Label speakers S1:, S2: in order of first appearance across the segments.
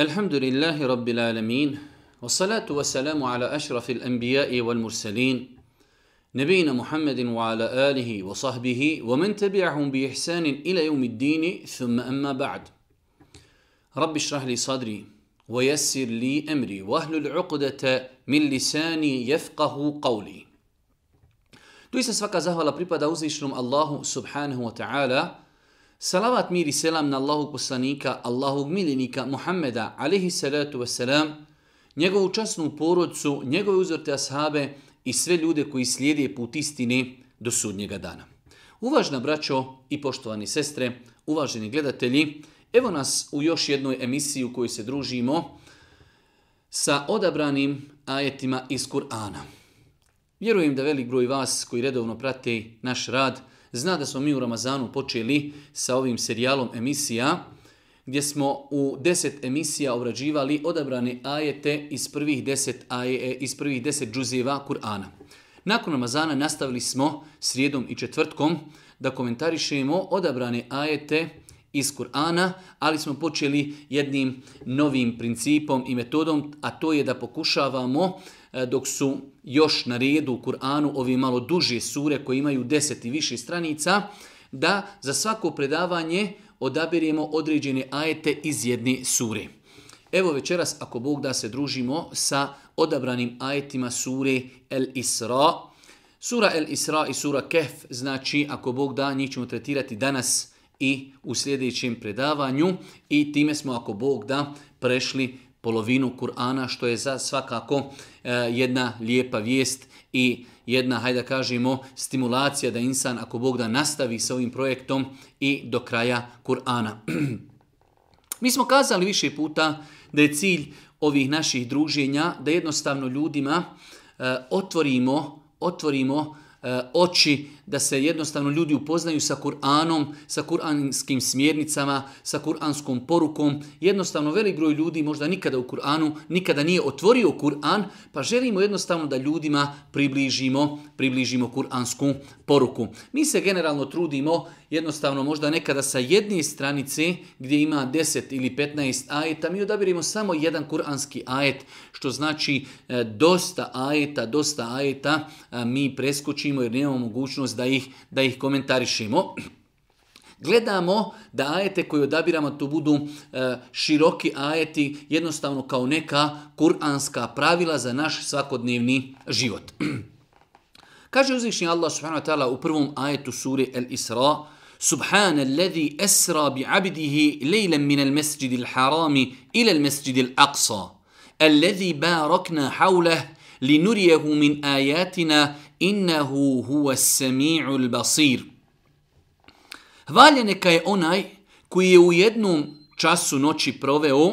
S1: الحمد لله رب العالمين والصلاة والسلام على أشرف الأنبياء والمرسلين نبينا محمد وعلى آله وصحبه ومن تبعهم بإحسان إلى يوم الدين ثم أما بعد رب اشرح لي صدري ويسر لي أمري وأهل العقدة من لساني يفقه قولي Doista svaka zahvala pripada uzvišenom subhanahu wa ta'ala. Salavat mir i selam na Allahog poslanika, Allahog miljenika Muhammeda, alihi salatu wasalam, njegovu časnu porodcu, njegove uzorte ashabe i sve ljude koji slijede put istine do sudnjega dana. Uvažna braćo i poštovani sestre, uvaženi gledatelji, evo nas u još jednoj emisiji u kojoj se družimo sa odabranim ajetima iz Kur'ana. Vjerujem da velik broj vas koji redovno prate naš rad zna da smo mi u Ramazanu počeli sa ovim serijalom emisija gdje smo u deset emisija obrađivali odabrane ajete iz prvih deset, aje, iz prvih deset džuzeva Kur'ana. Nakon Ramazana nastavili smo srijedom i četvrtkom da komentarišemo odabrane ajete iz Kur'ana, ali smo počeli jednim novim principom i metodom, a to je da pokušavamo E, dok su još na redu u Kur'anu ovi malo duže sure koje imaju deset i više stranica, da za svako predavanje odabiremo određene ajete iz jedne sure. Evo večeras, ako Bog da se družimo sa odabranim ajetima sure El Isra. Sura El Isra i sura Kehf, znači ako Bog da, njih ćemo tretirati danas i u sljedećem predavanju i time smo, ako Bog da, prešli polovinu Kur'ana, što je za svakako E, jedna lijepa vijest i jedna, hajde da kažemo, stimulacija da insan, ako Bog da nastavi sa ovim projektom i do kraja Kur'ana. Mi smo kazali više puta da je cilj ovih naših druženja da jednostavno ljudima e, otvorimo, otvorimo E, oči da se jednostavno ljudi upoznaju sa Kur'anom, sa kuranskim smjernicama, sa kuranskom porukom. Jednostavno velik broj ljudi možda nikada u Kur'anu, nikada nije otvorio Kur'an, pa želimo jednostavno da ljudima približimo, približimo kuransku poruku. Mi se generalno trudimo jednostavno možda nekada sa jedne stranice gdje ima 10 ili 15 ajeta, mi odabirimo samo jedan kuranski ajet, što znači e, dosta ajeta, dosta ajeta mi preskočimo jer nemamo mogućnost da ih, da ih komentarišemo. Gledamo da ajete koje odabiramo to budu e, široki ajeti, jednostavno kao neka kuranska pravila za naš svakodnevni život. Kaže uzvišnji Allah subhanahu wa ta'ala u prvom ajetu suri El Isra, Subhana alladhi esra bi abdihi lejlem min al mesjidi al harami ila al mesjidi al aqsa, alladhi barakna hawlahu linuriyahu min ajatina innahu huwa sami'ul basir. Hvalje neka je onaj koji je u jednom času noći proveo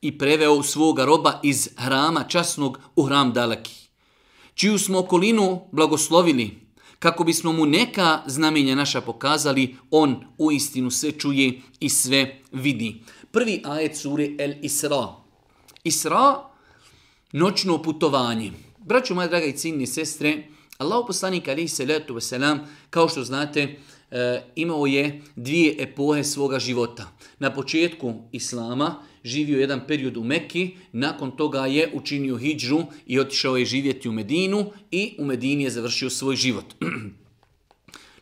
S1: i preveo svoga roba iz hrama časnog u hram daleki, čiju smo okolinu blagoslovili, kako bismo mu neka znamenja naša pokazali, on u istinu sve čuje i sve vidi. Prvi ajet sure El Isra. Isra, noćno putovanje. Braćo moja draga i ciljni sestre, Allah poslanik alaihi salatu wasalam, kao što znate, eh, imao je dvije epohe svoga života. Na početku Islama živio jedan period u Mekki, nakon toga je učinio hijđru i otišao je živjeti u Medinu i u Medini je završio svoj život.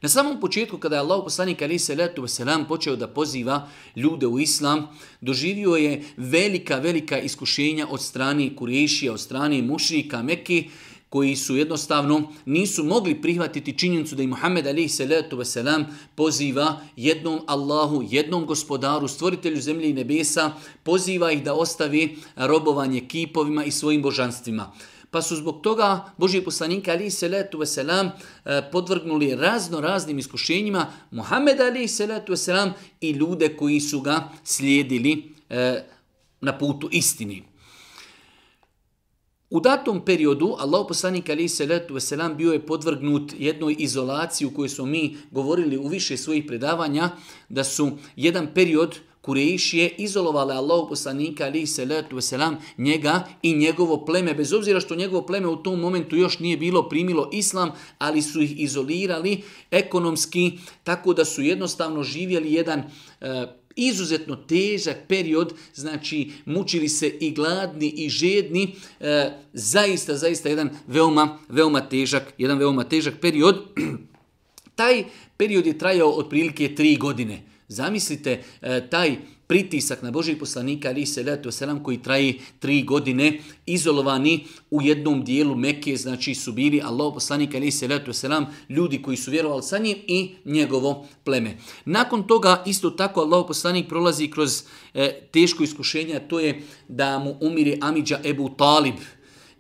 S1: Na samom početku kada je Allah poslanik ali se letu veselam počeo da poziva ljude u islam, doživio je velika, velika iskušenja od strane Kurešija, od strane mušrika Mekke, koji su jednostavno nisu mogli prihvatiti činjenicu da i Muhammed alaihi salatu wasalam poziva jednom Allahu, jednom gospodaru, stvoritelju zemlje i nebesa, poziva ih da ostavi robovanje kipovima i svojim božanstvima pa su zbog toga Božji poslanik ali se letu veselam e, podvrgnuli razno raznim iskušenjima Muhammed ali se letu veselam i ljude koji su ga slijedili e, na putu istini. U datom periodu Allah poslanik ali se letu veselam bio je podvrgnut jednoj izolaciji u kojoj smo mi govorili u više svojih predavanja da su jedan period Kurejšije izolovale Allahu poslanika ali se letu veselam njega i njegovo pleme, bez obzira što njegovo pleme u tom momentu još nije bilo primilo islam, ali su ih izolirali ekonomski tako da su jednostavno živjeli jedan e, izuzetno težak period, znači mučili se i gladni i žedni, e, zaista, zaista jedan veoma, veoma težak, jedan veoma težak period. Taj period je trajao otprilike tri godine. Zamislite e, taj pritisak na Božih poslanika, ali se letu selam, koji traje tri godine, izolovani u jednom dijelu Mekke, znači su bili Allah poslanika, ali se letu selam, ljudi koji su vjerovali sa njim i njegovo pleme. Nakon toga, isto tako, Allah poslanik prolazi kroz e, teško iskušenje, to je da mu umiri Amidža Ebu Talib,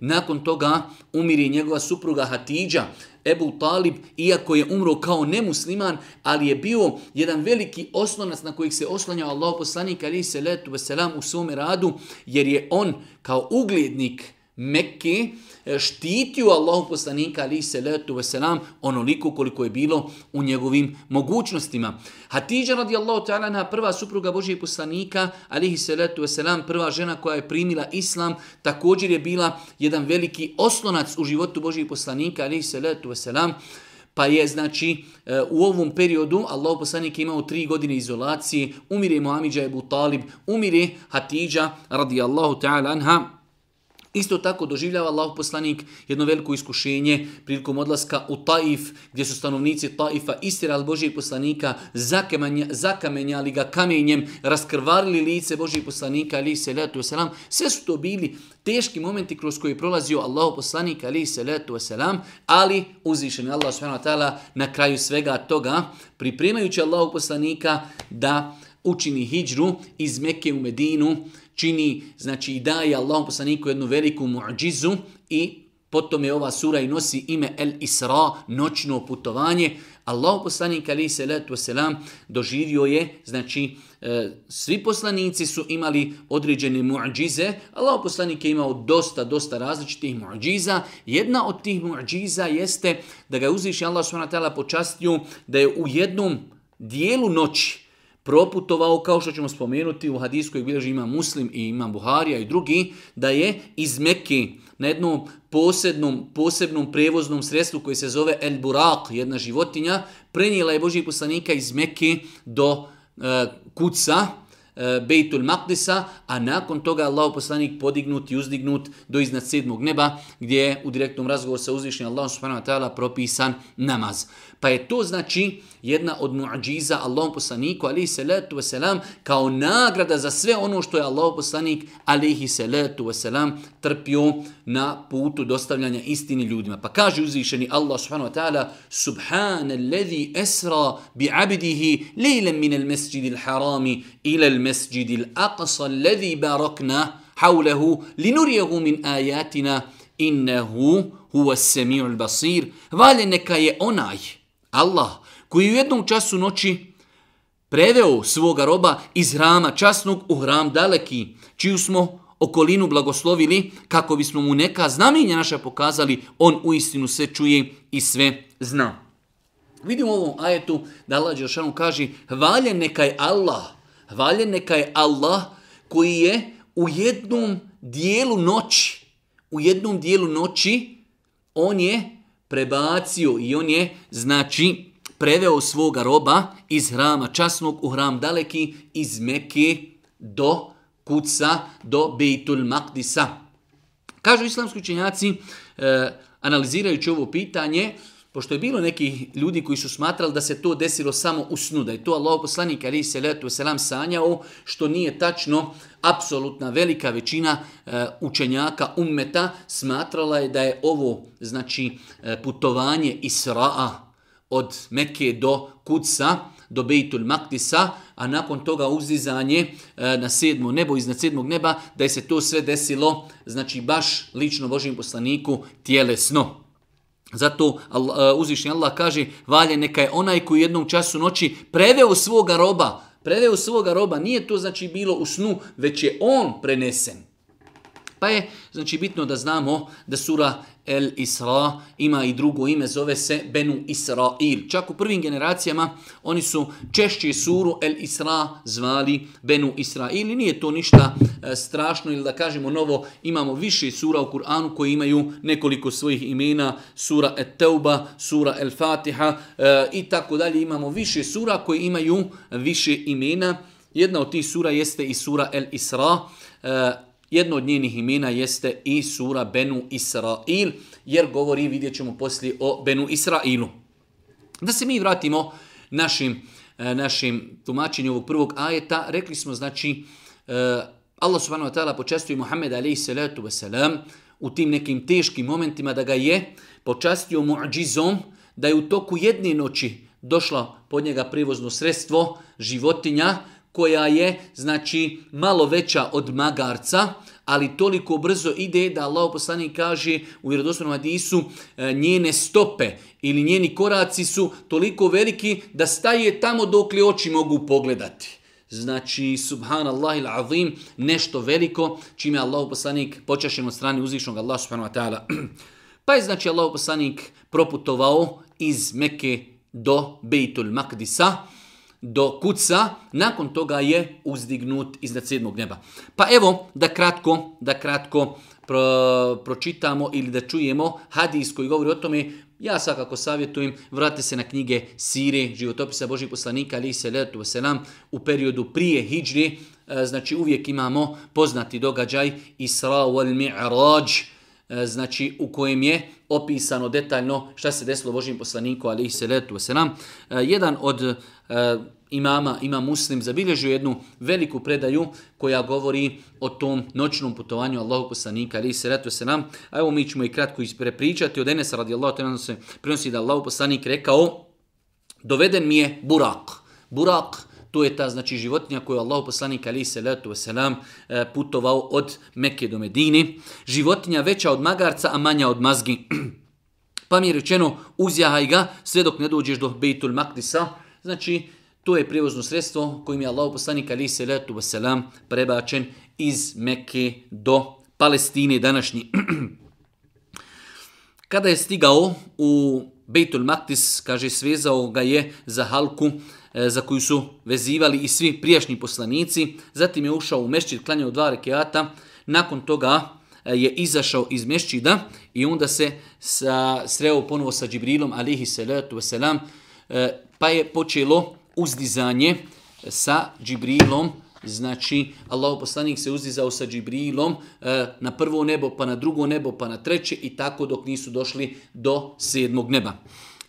S1: nakon toga umiri njegova supruga Hatidža, Ebu Talib, iako je umro kao nemusliman, ali je bio jedan veliki oslonac na kojih se oslanjao Allah poslanik ali se letu veselam u svome radu, jer je on kao uglednik Mekke, štitio Allahu poslanika ali se letu veselam onoliko koliko je bilo u njegovim mogućnostima. Hatidža radijallahu ta'ala na prva supruga Božijeg poslanika alihi se letu veselam prva žena koja je primila islam također je bila jedan veliki oslonac u životu Božijeg poslanika alihi se letu veselam pa je znači e, u ovom periodu Allah poslanik je imao tri godine izolacije, umire Muamidža Ebu Talib, umire Hatidža radijallahu ta'ala anha, Isto tako doživljava Allah poslanik jedno veliko iskušenje prilikom odlaska u Taif, gdje su stanovnici Taifa istirali Božijeg poslanika, zakamenjali ga kamenjem, raskrvarili lice Božijeg poslanika, ali se letu selam. Sve su to bili teški momenti kroz koje je prolazio Allah poslanik, ali se letu selam, ali uzvišen je Allah subhanahu na kraju svega toga, pripremajući Allah poslanika da učini hijđru iz Mekke u Medinu, čini, znači i daje Allahom poslaniku jednu veliku muđizu i potom je ova sura i nosi ime El Isra, noćno putovanje. Allah poslanik ali se letu selam doživio je, znači e, svi poslanici su imali određene muđize, Allah poslanik je imao dosta, dosta različitih muđiza. Jedna od tih muđiza jeste da ga uzviši Allah s.w.t. počastio da je u jednom dijelu noći, proputovao, kao što ćemo spomenuti u hadijskoj bilježi ima Muslim i ima Buharija i drugi, da je iz Mekke na jednom posebnom, posebnom prevoznom sredstvu koji se zove El Burak, jedna životinja, prenijela je Božijeg poslanika iz Mekke do e, Kuca, e, Bejtul Maqdisa, a nakon toga Allah poslanik podignut i uzdignut do iznad sedmog neba, gdje je u direktnom razgovoru sa uzvišnjim Allahom subhanahu wa ta'ala propisan namaz. Pa je to znači jedna od muadžiza Allahom poslaniku alihi salatu wasalam kao nagrada za sve ono što je Allahom poslanik alihi salatu wasalam trpio na putu dostavljanja istini ljudima. Pa kaže uzvišeni Allah subhanahu wa ta'ala Subhana alladhi esra bi abdihi lejlem min al mesjidi harami ila al mesjidi al-aqsa alladhi barakna hawlahu linurijahu min ajatina innehu huwa sami'ul basir. Vale neka je onaj Allah koji u jednom času noći preveo svoga roba iz hrama časnog u hram daleki, čiju smo okolinu blagoslovili kako bismo mu neka znamenja naša pokazali, on u istinu sve čuje i sve zna. Vidimo u ovom ajetu da Allah Đeršanu kaže hvaljen neka je Allah, hvaljen neka je Allah koji je u jednom dijelu noći, u jednom dijelu noći on je prebacio i on je, znači, preveo svoga roba iz hrama časnog u hram daleki, iz Mekke do Kuca, do Bejtul Maqdisa. Kažu islamski učenjaci, e, analizirajući ovo pitanje, pošto je bilo nekih ljudi koji su smatrali da se to desilo samo u snu, da je to Allah poslanik ali se letu selam sanjao, što nije tačno, apsolutna velika većina e, učenjaka ummeta smatrala je da je ovo znači e, putovanje Isra'a od Mekke do Kudsa, do Bejtul Maktisa, a nakon toga uzizanje e, eh, na sedmo nebo, iznad sedmog neba, da je se to sve desilo, znači baš lično Božim poslaniku tjelesno. Zato Allah, e, uzvišnji Allah kaže, valje neka je onaj koji jednom času noći preveo svoga roba, preveo svoga roba, nije to znači bilo u snu, već je on prenesen. Pa je znači bitno da znamo da sura El Isra ima i drugo ime, zove se Benu Israil. Čak u prvim generacijama oni su češće suru El Isra zvali Benu Israil i nije to ništa e, strašno ili da kažemo novo, imamo više sura u Kur'anu koji imaju nekoliko svojih imena, sura Et Teuba, sura El Fatiha e, i tako dalje. Imamo više sura koji imaju više imena Jedna od tih sura jeste i sura El Isra. E, Jedno od njenih imena jeste i sura Benu Israil, jer govori, vidjet ćemo poslije o Benu Israilu. Da se mi vratimo našim, e, našim tumačenju ovog prvog ajeta, rekli smo znači e, Allah subhanahu wa ta'ala počastuje Muhammed alaihi salatu wasalam u tim nekim teškim momentima da ga je počastio muđizom, da je u toku jedne noći došla pod njega privozno sredstvo, životinja, koja je znači malo veća od magarca, ali toliko brzo ide da Allah poslanik kaže u vjerodostojnom hadisu e, njene stope ili njeni koraci su toliko veliki da staje tamo dok li oči mogu pogledati. Znači, subhanallah il azim, nešto veliko, čime Allah poslanik počašen od strane uzvišnog Allah subhanahu wa ta'ala. Pa je znači Allah poslanik proputovao iz Mekke do Bejtul Makdisa, do kuca, nakon toga je uzdignut iznad sedmog neba. Pa evo, da kratko, da kratko pro, pročitamo ili da čujemo hadis koji govori o tome, ja svakako savjetujem, vratite se na knjige Sire, životopisa Božih poslanika, ali se letu selam, u periodu prije hijđri, e, znači uvijek imamo poznati događaj Isra wal Mi'raj, E, znači u kojem je opisano detaljno šta se desilo Božim poslaniku, ali se letu se nam e, jedan od e, imama, ima muslim, zabilježio jednu veliku predaju koja govori o tom noćnom putovanju Allahu poslanika, ali se retu se nam. A evo mi ćemo i kratko isprepričati. Od Enesa radijallahu ta'ala se prenosi da Allahu poslanik rekao doveden mi je burak. Burak, to je ta znači životinja koju Allahu poslanik ali se letu selam e, putovao od Mekke do Medine. Životinja veća od magarca, a manja od mazgi. pa mi je rečeno, uzjahaj ga sve dok ne dođeš do Bejtul Makdisa. Znači, To je prijevozno sredstvo kojim je Allah poslanik ali se letu selam prebačen iz Mekke do Palestine današnji. Kada je stigao u Bejtul Maktis, kaže, svezao ga je za halku E, za koju su vezivali i svi prijašnji poslanici. Zatim je ušao u mešćid, klanjao dva rekiata. Nakon toga e, je izašao iz mešćida i onda se sa, sreo ponovo sa Džibrilom, alihi salatu wasalam, e, pa je počelo uzdizanje sa Džibrilom, znači Allah poslanik se uzdizao sa Džibrilom e, na prvo nebo, pa na drugo nebo, pa na treće i tako dok nisu došli do sedmog neba.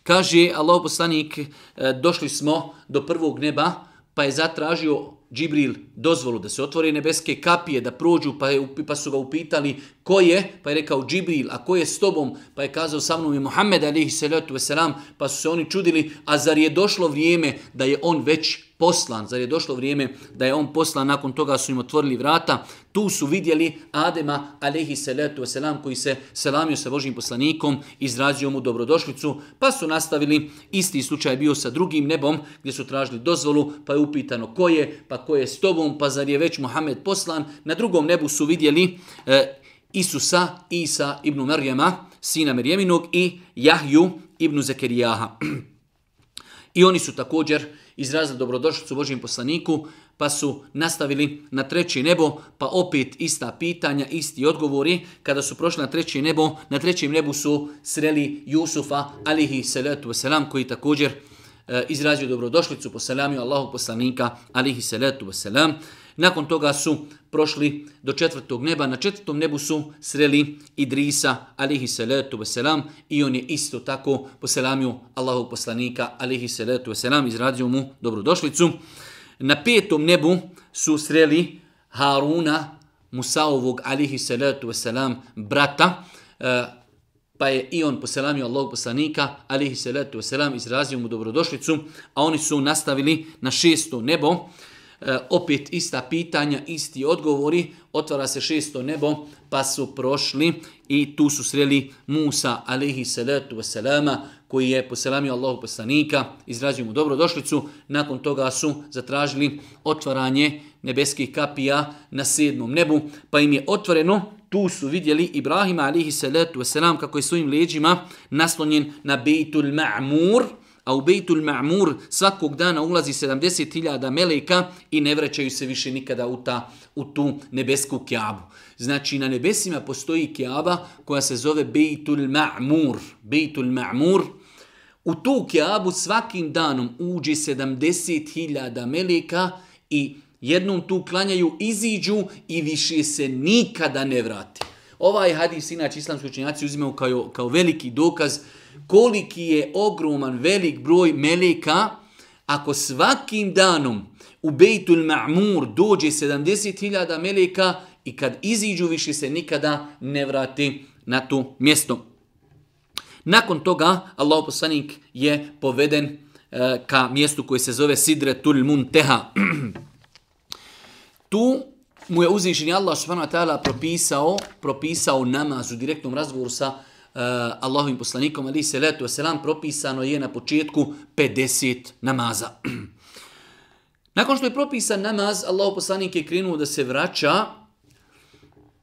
S1: Kaže Allah poslanik, e, došli smo do prvog neba, pa je zatražio Džibril dozvolu da se otvore nebeske kapije, da prođu, pa, je, pa su ga upitali ko je, pa je rekao Džibril, a ko je s tobom, pa je kazao sa mnom je Muhammed alihi salatu wasalam, pa su se oni čudili, a zar je došlo vrijeme da je on već poslan, zar je došlo vrijeme da je on poslan, nakon toga su im otvorili vrata, tu su vidjeli Adema alaihi salatu wasalam koji se selamio sa Božim poslanikom, izrazio mu dobrodošlicu, pa su nastavili, isti slučaj bio sa drugim nebom gdje su tražili dozvolu, pa je upitano ko je, pa ko je s tobom, pa zar je već Muhammed poslan, na drugom nebu su vidjeli e, Isusa, Isa ibn Marjama, sina Merjeminog i Jahju ibn Zekerijaha. I oni su također izrazili dobrodošlicu Božijem poslaniku, pa su nastavili na treće nebo, pa opet ista pitanja, isti odgovori. Kada su prošli na treće nebo, na trećem nebu su sreli Jusufa, alihi salatu wasalam, koji također e, izrazio dobrodošlicu po salamiju Allahu poslanika, alihi salatu wasalam. Nakon toga su prošli do četvrtog neba. Na četvrtom nebu su sreli Idrisa, alihi salatu wasalam, i on je isto tako poselamio Allahog poslanika, alihi salatu wasalam, izradio mu dobrodošlicu. Na petom nebu su sreli Haruna, Musaovog, alihi salatu wasalam, brata, eh, pa je i on poselamio Allahog poslanika, alihi salatu wasalam, izrazio mu dobrodošlicu, a oni su nastavili na šesto nebo, E, opet ista pitanja, isti odgovori, otvara se šesto nebo, pa su prošli i tu su sreli Musa, alihi salatu wasalama, koji je poselamio Allahu poslanika, izrazio mu dobrodošlicu, nakon toga su zatražili otvaranje nebeskih kapija na sedmom nebu, pa im je otvoreno, tu su vidjeli Ibrahima, alihi salatu wasalam, kako je svojim leđima naslonjen na Bejtul Ma'mur, a u Bejtul Ma'mur svakog dana ulazi 70.000 meleka i ne vraćaju se više nikada u, ta, u tu nebesku kjabu. Znači na nebesima postoji kjaba koja se zove Bejtul Ma'mur. Bejtul Ma'mur. U tu kjabu svakim danom uđe 70.000 meleka i jednom tu klanjaju, iziđu i više se nikada ne vrati. Ovaj hadis, inače islamski učenjaci uzimaju kao, kao veliki dokaz koliki je ogroman, velik broj meleka, ako svakim danom u Bejtul Ma'mur dođe 70.000 meleka i kad iziđu više se nikada ne vrati na to mjesto. Nakon toga Allah poslanik je poveden e, ka mjestu koje se zove Sidretul Munteha. tu mu je uzvišen Allah subhanahu wa ta'ala propisao, propisao namaz u direktnom razgovoru sa uh, Allahovim poslanikom, ali se letu selam propisano je na početku 50 namaza. Nakon što je propisan namaz, Allahov poslanik je krenuo da se vraća,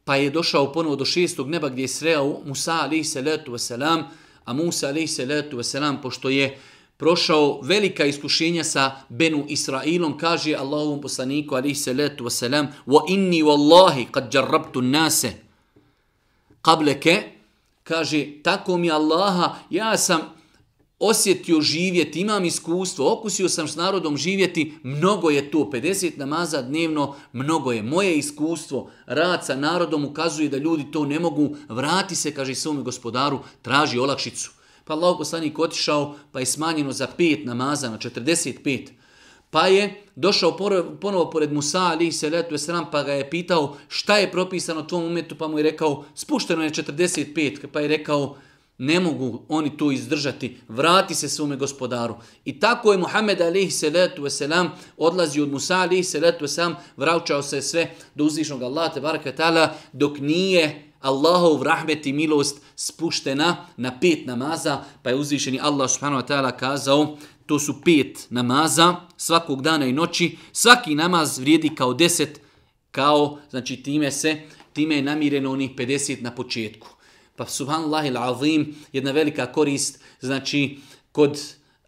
S1: pa je došao ponovo do šestog neba gdje je sreo Musa alaihi salatu wasalam, a Musa alaihi salatu wasalam, pošto je prošao velika iskušenja sa Benu Israilom, kaže Allahovom poslaniku alaihi salatu wasalam wa inni wallahi kad jarrabtu nase qableke kaže tako mi Allaha ja sam osjetio živjeti, imam iskustvo, okusio sam s narodom živjeti, mnogo je to, 50 namaza dnevno, mnogo je. Moje iskustvo, rad sa narodom ukazuje da ljudi to ne mogu, vrati se, kaže svome gospodaru, traži olakšicu. Pa Allah poslanik otišao, pa je smanjeno za pet namaza na 45. Pa je došao ponovo pored Musa ali se letu pa ga je pitao šta je propisano tvom umetu, pa mu je rekao spušteno je 45. Pa je rekao ne mogu oni to izdržati, vrati se svome gospodaru. I tako je Muhammed alihi salatu wasalam odlazi od Musa alihi salatu wasalam, vraćao se sve do uzvišnog Allaha te baraka ta'ala dok nije Allahov rahmet i milost spuštena na pet namaza, pa je uzvišeni Allah subhanahu wa ta'ala kazao, to su pet namaza svakog dana i noći, svaki namaz vrijedi kao deset, kao, znači time se, time je namireno onih 50 na početku. Pa subhanallahi azim, jedna velika korist, znači kod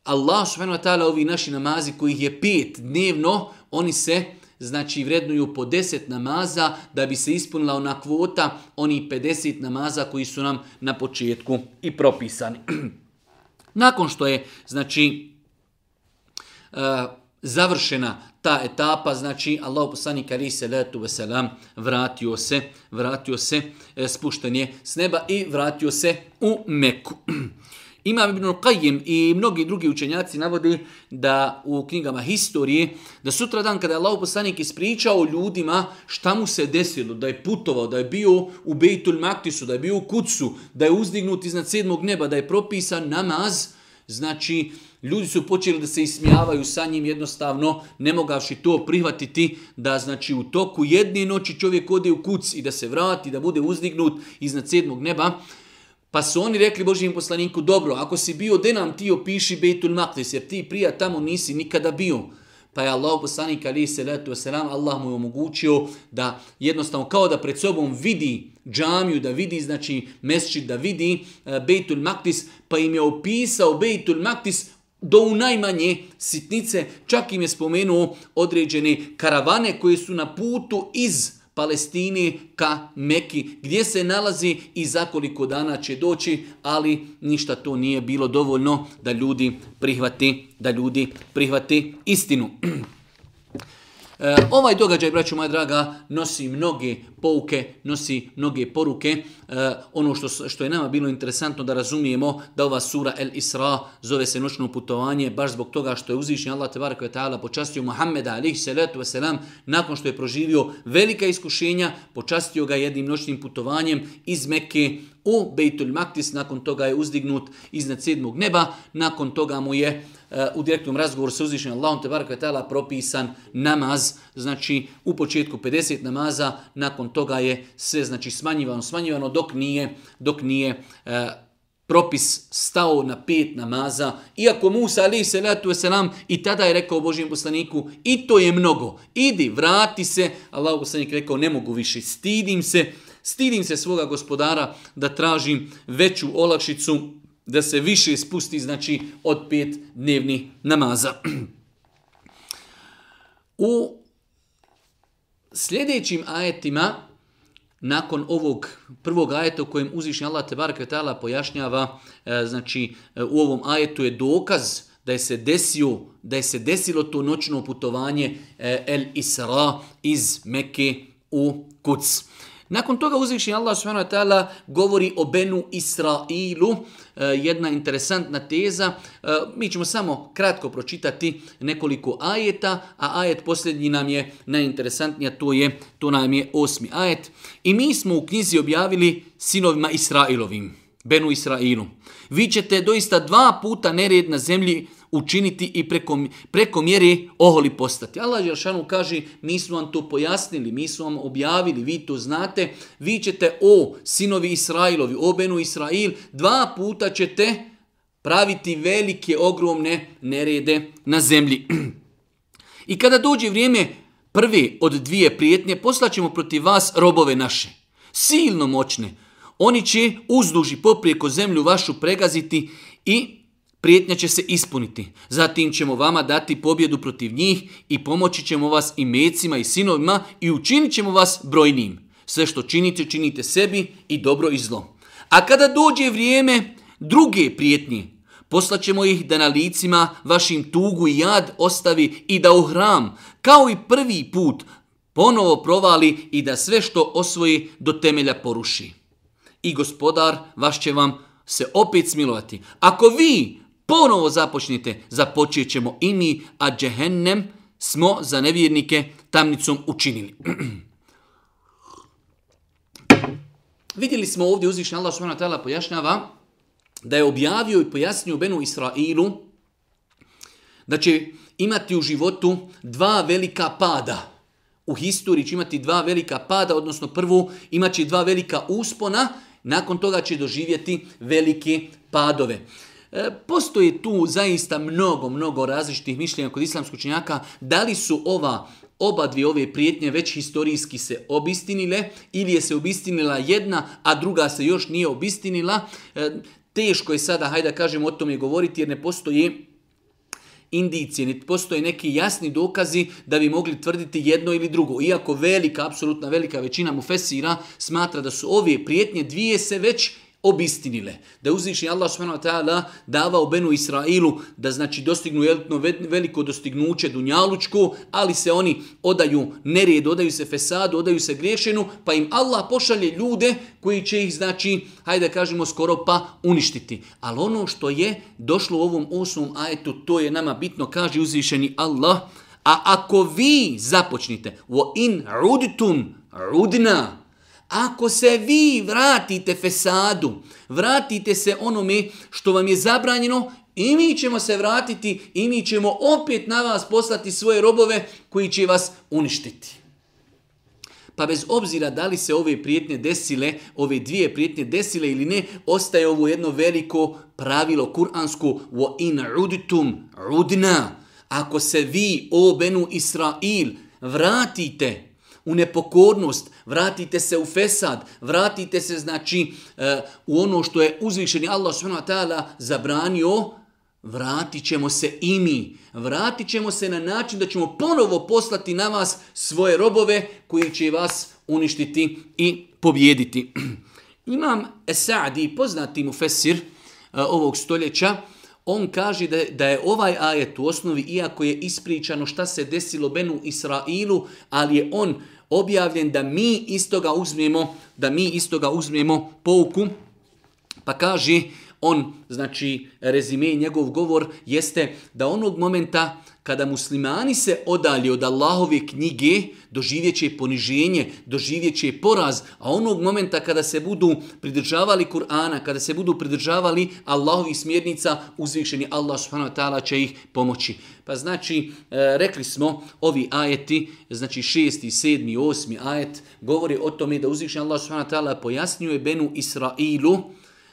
S1: Allah subhanahu wa ta'ala ovi naši namazi kojih je pet dnevno, oni se znači vrednuju po 10 namaza da bi se ispunila ona kvota oni 50 namaza koji su nam na početku i propisani. Nakon što je znači E, završena ta etapa, znači Allah poslanik ali se letu veselam vratio se, vratio se, e, spušten je s neba i vratio se u Meku. Imam Ibn Qayyim i mnogi drugi učenjaci navodi da u knjigama historije, da sutra dan kada je Allah poslanik ispričao ljudima šta mu se desilo, da je putovao, da je bio u Bejtul Maktisu, da je bio u Kucu, da je uzdignut iznad sedmog neba, da je propisan namaz, znači ljudi su počeli da se ismijavaju sa njim jednostavno, ne mogavši to prihvatiti, da znači u toku jedne noći čovjek ode u kuc i da se vrati, da bude uzdignut iznad sedmog neba, Pa su oni rekli Božijem poslaniku, dobro, ako si bio, de nam ti opiši Bejtul Maqdis, jer ti prija tamo nisi nikada bio. Pa je Allah poslanik ali se letu selam, Allah mu je omogućio da jednostavno kao da pred sobom vidi džamiju, da vidi znači mesčid, da vidi e, uh, Bejtul Maqdis, pa im je opisao Bejtul Maqdis do u najmanje sitnice, čak im je spomenuo određene karavane koje su na putu iz Palestini ka Meki, gdje se nalazi i za koliko dana će doći, ali ništa to nije bilo dovoljno da ljudi prihvati, da ljudi prihvati istinu. E, ovaj događaj, braću moja draga, nosi mnoge pouke, nosi mnoge poruke. E, ono što, što je nama bilo interesantno da razumijemo da ova sura El Isra zove se noćno putovanje, baš zbog toga što je uzvišnji Allah tebara koja ta'ala počastio Muhammeda alih salatu wasalam nakon što je proživio velika iskušenja, počastio ga jednim noćnim putovanjem iz Mekke u Bejtul Maktis, nakon toga je uzdignut iznad sedmog neba, nakon toga mu je uh, Eh, u direktnom razgovoru sa uzvišnjim Allahom te baraka ta'ala propisan namaz, znači u početku 50 namaza, nakon toga je sve znači smanjivano, smanjivano dok nije, dok nije e, propis stao na pet namaza, iako Musa ali se wasalam selam i tada je rekao Božijem poslaniku, i to je mnogo, idi, vrati se, Allah poslanik rekao, ne mogu više, stidim se, Stidim se svoga gospodara da tražim veću olakšicu, da se više spusti, znači, od pet dnevnih namaza. U sljedećim ajetima, nakon ovog prvog ajeta u kojem uzvišnji Allah te Kvetala pojašnjava, e, znači, e, u ovom ajetu je dokaz da je se desio, da je se desilo to noćno putovanje e, El Isra iz Mekke u Kuc. Nakon toga uzvišen Allah subhanahu wa ta'ala govori o Benu Israilu, e, jedna interesantna teza. E, mi ćemo samo kratko pročitati nekoliko ajeta, a ajet posljednji nam je najinteresantnija, to je to nam je osmi ajet. I mi smo u knjizi objavili sinovima Israilovim, Benu Israilu. Vi ćete doista dva puta nered na zemlji učiniti i preko, preko mjere oholi postati. Allah Želšanu kaže, mi smo vam to pojasnili, mi smo vam objavili, vi to znate, vi ćete o sinovi Israilovi, o Benu Israil, dva puta ćete praviti velike, ogromne nerede na zemlji. I kada dođe vrijeme prve od dvije prijetnje, poslaćemo protiv vas robove naše, silno moćne. Oni će uzduži poprijeko zemlju vašu pregaziti i prijetnja će se ispuniti. Zatim ćemo vama dati pobjedu protiv njih i pomoći ćemo vas i mecima i sinovima i učinit ćemo vas brojnim. Sve što činite, činite sebi i dobro i zlo. A kada dođe vrijeme druge prijetnje, poslaćemo ih da na licima vašim tugu i jad ostavi i da u hram, kao i prvi put, ponovo provali i da sve što osvoji do temelja poruši. I gospodar vaš će vam se opet smilovati. Ako vi ponovo započnite, započet ćemo i mi, a džehennem smo za nevjernike tamnicom učinili. Vidjeli smo ovdje uzvišnji Allah subhanahu wa ta'ala pojašnjava da je objavio i pojasnio Benu Israilu da će imati u životu dva velika pada. U historiji će imati dva velika pada, odnosno prvu imaće dva velika uspona, nakon toga će doživjeti velike padove. E, postoje tu zaista mnogo, mnogo različitih mišljenja kod islamskog učenjaka da li su ova oba dvije ove prijetnje već historijski se obistinile ili je se obistinila jedna, a druga se još nije obistinila. E, teško je sada, hajde da kažem o tome govoriti jer ne postoji indicije, niti postoje neki jasni dokazi da bi mogli tvrditi jedno ili drugo. Iako velika, apsolutna velika većina mufesira smatra da su ove prijetnje dvije se već obistinile. Da je uzvišnji Allah subhanahu wa ta'ala davao Benu Israilu da znači dostignu veliko dostignuće dunjalučku, ali se oni odaju nerijed, odaju se fesadu, odaju se griješenu, pa im Allah pošalje ljude koji će ih znači, hajde da kažemo skoro pa uništiti. Ali ono što je došlo u ovom osmom ajetu, to je nama bitno, kaže uzvišeni Allah, a ako vi započnite, wa in rudtum rudna, ako se vi vratite fesadu, vratite se onome što vam je zabranjeno, i mi ćemo se vratiti i mi ćemo opet na vas poslati svoje robove koji će vas uništiti. Pa bez obzira da li se ove prijetnje desile, ove dvije prijetnje desile ili ne, ostaje ovo jedno veliko pravilo kuransko wa in uditum udna. Ako se vi, o Benu Israil, vratite, u nepokornost, vratite se u fesad, vratite se znači e, u ono što je uzvišeni Allah s.w.t. ta'ala zabranio, vratit ćemo se i mi. Vratit ćemo se na način da ćemo ponovo poslati na vas svoje robove koji će vas uništiti i pobjediti. Imam Esadi, poznati mu fesir e, ovog stoljeća, on kaže da, da je ovaj ajet u osnovi, iako je ispričano šta se desilo Benu Israilu, ali je on objavljen da mi istoga uzmemo, da mi istoga uzmemo pouku. Pa kaže on, znači rezime njegov govor jeste da onog momenta kada muslimani se odalje od Allahove knjige, doživjet će poniženje, doživjet će poraz, a onog momenta kada se budu pridržavali Kur'ana, kada se budu pridržavali Allahovih smjernica, uzvišeni Allah subhanahu wa ta'ala će ih pomoći. Pa znači, e, rekli smo, ovi ajeti, znači šesti, sedmi, osmi ajet, govori o tome da uzvišeni Allah subhanahu wa ta'ala pojasnjuje Benu Israilu,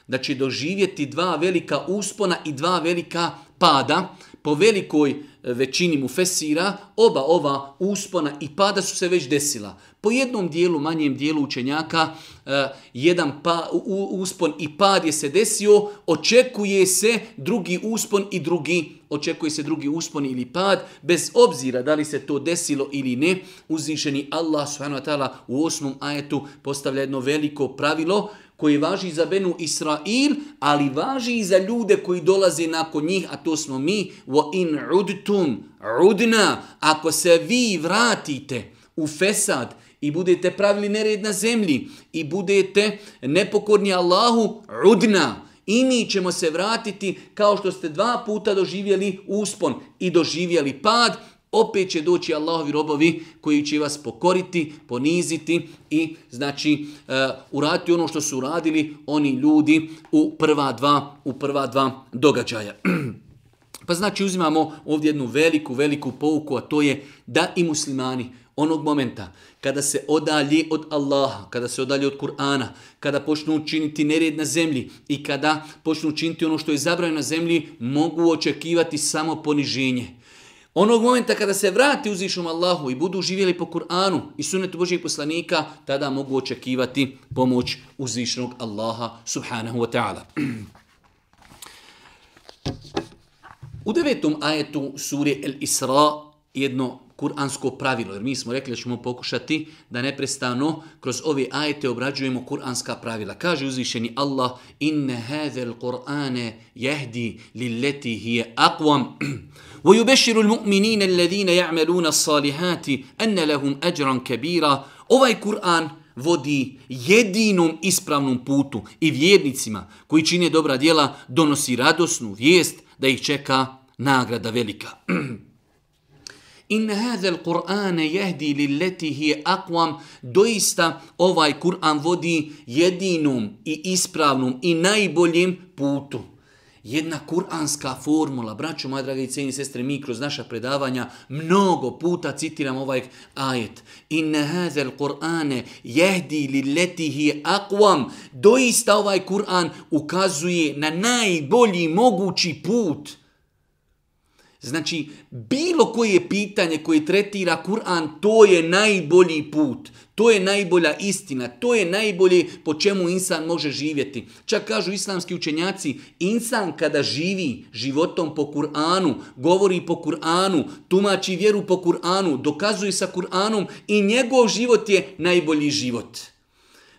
S1: da će doživjeti dva velika uspona i dva velika pada, po velikoj većini mu fesira, oba ova uspona i pada su se već desila. Po jednom dijelu, manjem dijelu učenjaka, eh, jedan pa, uspon i pad je se desio, očekuje se drugi uspon i drugi očekuje se drugi uspon ili pad, bez obzira da li se to desilo ili ne, uzvišeni Allah subhanahu wa ta'ala u osmom ajetu postavlja jedno veliko pravilo koji važi za Benu Israil, ali važi i za ljude koji dolaze nakon njih, a to smo mi, wa in udtum, udna, ako se vi vratite u Fesad i budete pravili nered na zemlji i budete nepokorni Allahu, udna, i mi ćemo se vratiti kao što ste dva puta doživjeli uspon i doživjeli pad, opet će doći Allahovi robovi koji će vas pokoriti, poniziti i znači uh, uraditi ono što su uradili oni ljudi u prva dva, u prva dva događaja. pa znači uzimamo ovdje jednu veliku, veliku pouku, a to je da i muslimani onog momenta kada se odalji od Allaha, kada se odalji od Kur'ana, kada počnu činiti nered na zemlji i kada počnu činiti ono što je zabranjeno na zemlji, mogu očekivati samo poniženje. Onog momenta kada se vrati uzvišom Allahu i budu živjeli po Kur'anu i sunetu Božijeg poslanika, tada mogu očekivati pomoć uzvišnog Allaha subhanahu wa ta'ala. U devetom ajetu suri El Isra jedno kuransko pravilo, jer mi smo rekli da ćemo pokušati da neprestano kroz ove ajete obrađujemo kuranska pravila. Kaže uzvišeni Allah, inne hadhel Qur'ane jehdi lilleti hije aqvam, ويبشر المؤمنين الذين يعملون الصالحات أن لهم أجرا كبيرا Ovaj Kur'an vodi jedinom ispravnom putu i vjernicima koji čine dobra djela donosi radosnu vijest da ih čeka nagrada velika. In hadha al-Qur'an yahdi lillati hi aqwam doista ovaj Kur'an vodi jedinom i ispravnom i najboljim putu. Jedna kuranska formula, braćo moja draga i cijeni sestre, mi kroz naša predavanja mnogo puta citiram ovaj ajet. In hadha al-Qur'an yahdi letihi akvam. aqwam. Doista ovaj Kur'an ukazuje na najbolji mogući put. Znači, bilo koje pitanje koje tretira Kur'an, to je najbolji put. To je najbolja istina. To je najbolje po čemu insan može živjeti. Čak kažu islamski učenjaci, insan kada živi životom po Kur'anu, govori po Kur'anu, tumači vjeru po Kur'anu, dokazuje sa Kur'anom i njegov život je najbolji život.